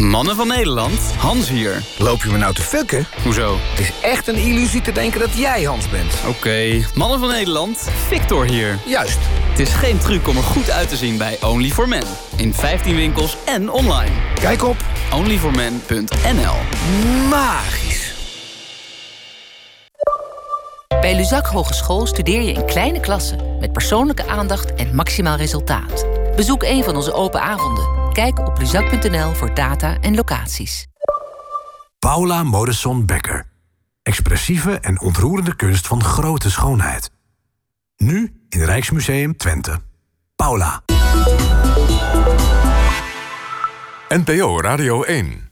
[SPEAKER 31] Mannen van Nederland, Hans hier.
[SPEAKER 32] Loop je me nou te fucken?
[SPEAKER 31] Hoezo?
[SPEAKER 32] Het is echt een illusie te denken dat jij Hans bent.
[SPEAKER 31] Oké, Mannen van Nederland, Victor hier.
[SPEAKER 32] Juist.
[SPEAKER 31] Het is geen truc om er goed uit te zien bij only for men In 15 winkels en online.
[SPEAKER 32] Kijk op
[SPEAKER 31] onlyformen.nl
[SPEAKER 32] Magisch.
[SPEAKER 4] Bij Luzak Hogeschool studeer je in kleine klassen... met persoonlijke aandacht en maximaal resultaat. Bezoek een van onze open avonden. Kijk op luzak.nl voor data en locaties.
[SPEAKER 33] Paula Modesson Becker. Expressieve en ontroerende kunst van grote schoonheid. Nu in Rijksmuseum Twente. Paula.
[SPEAKER 1] NPO Radio 1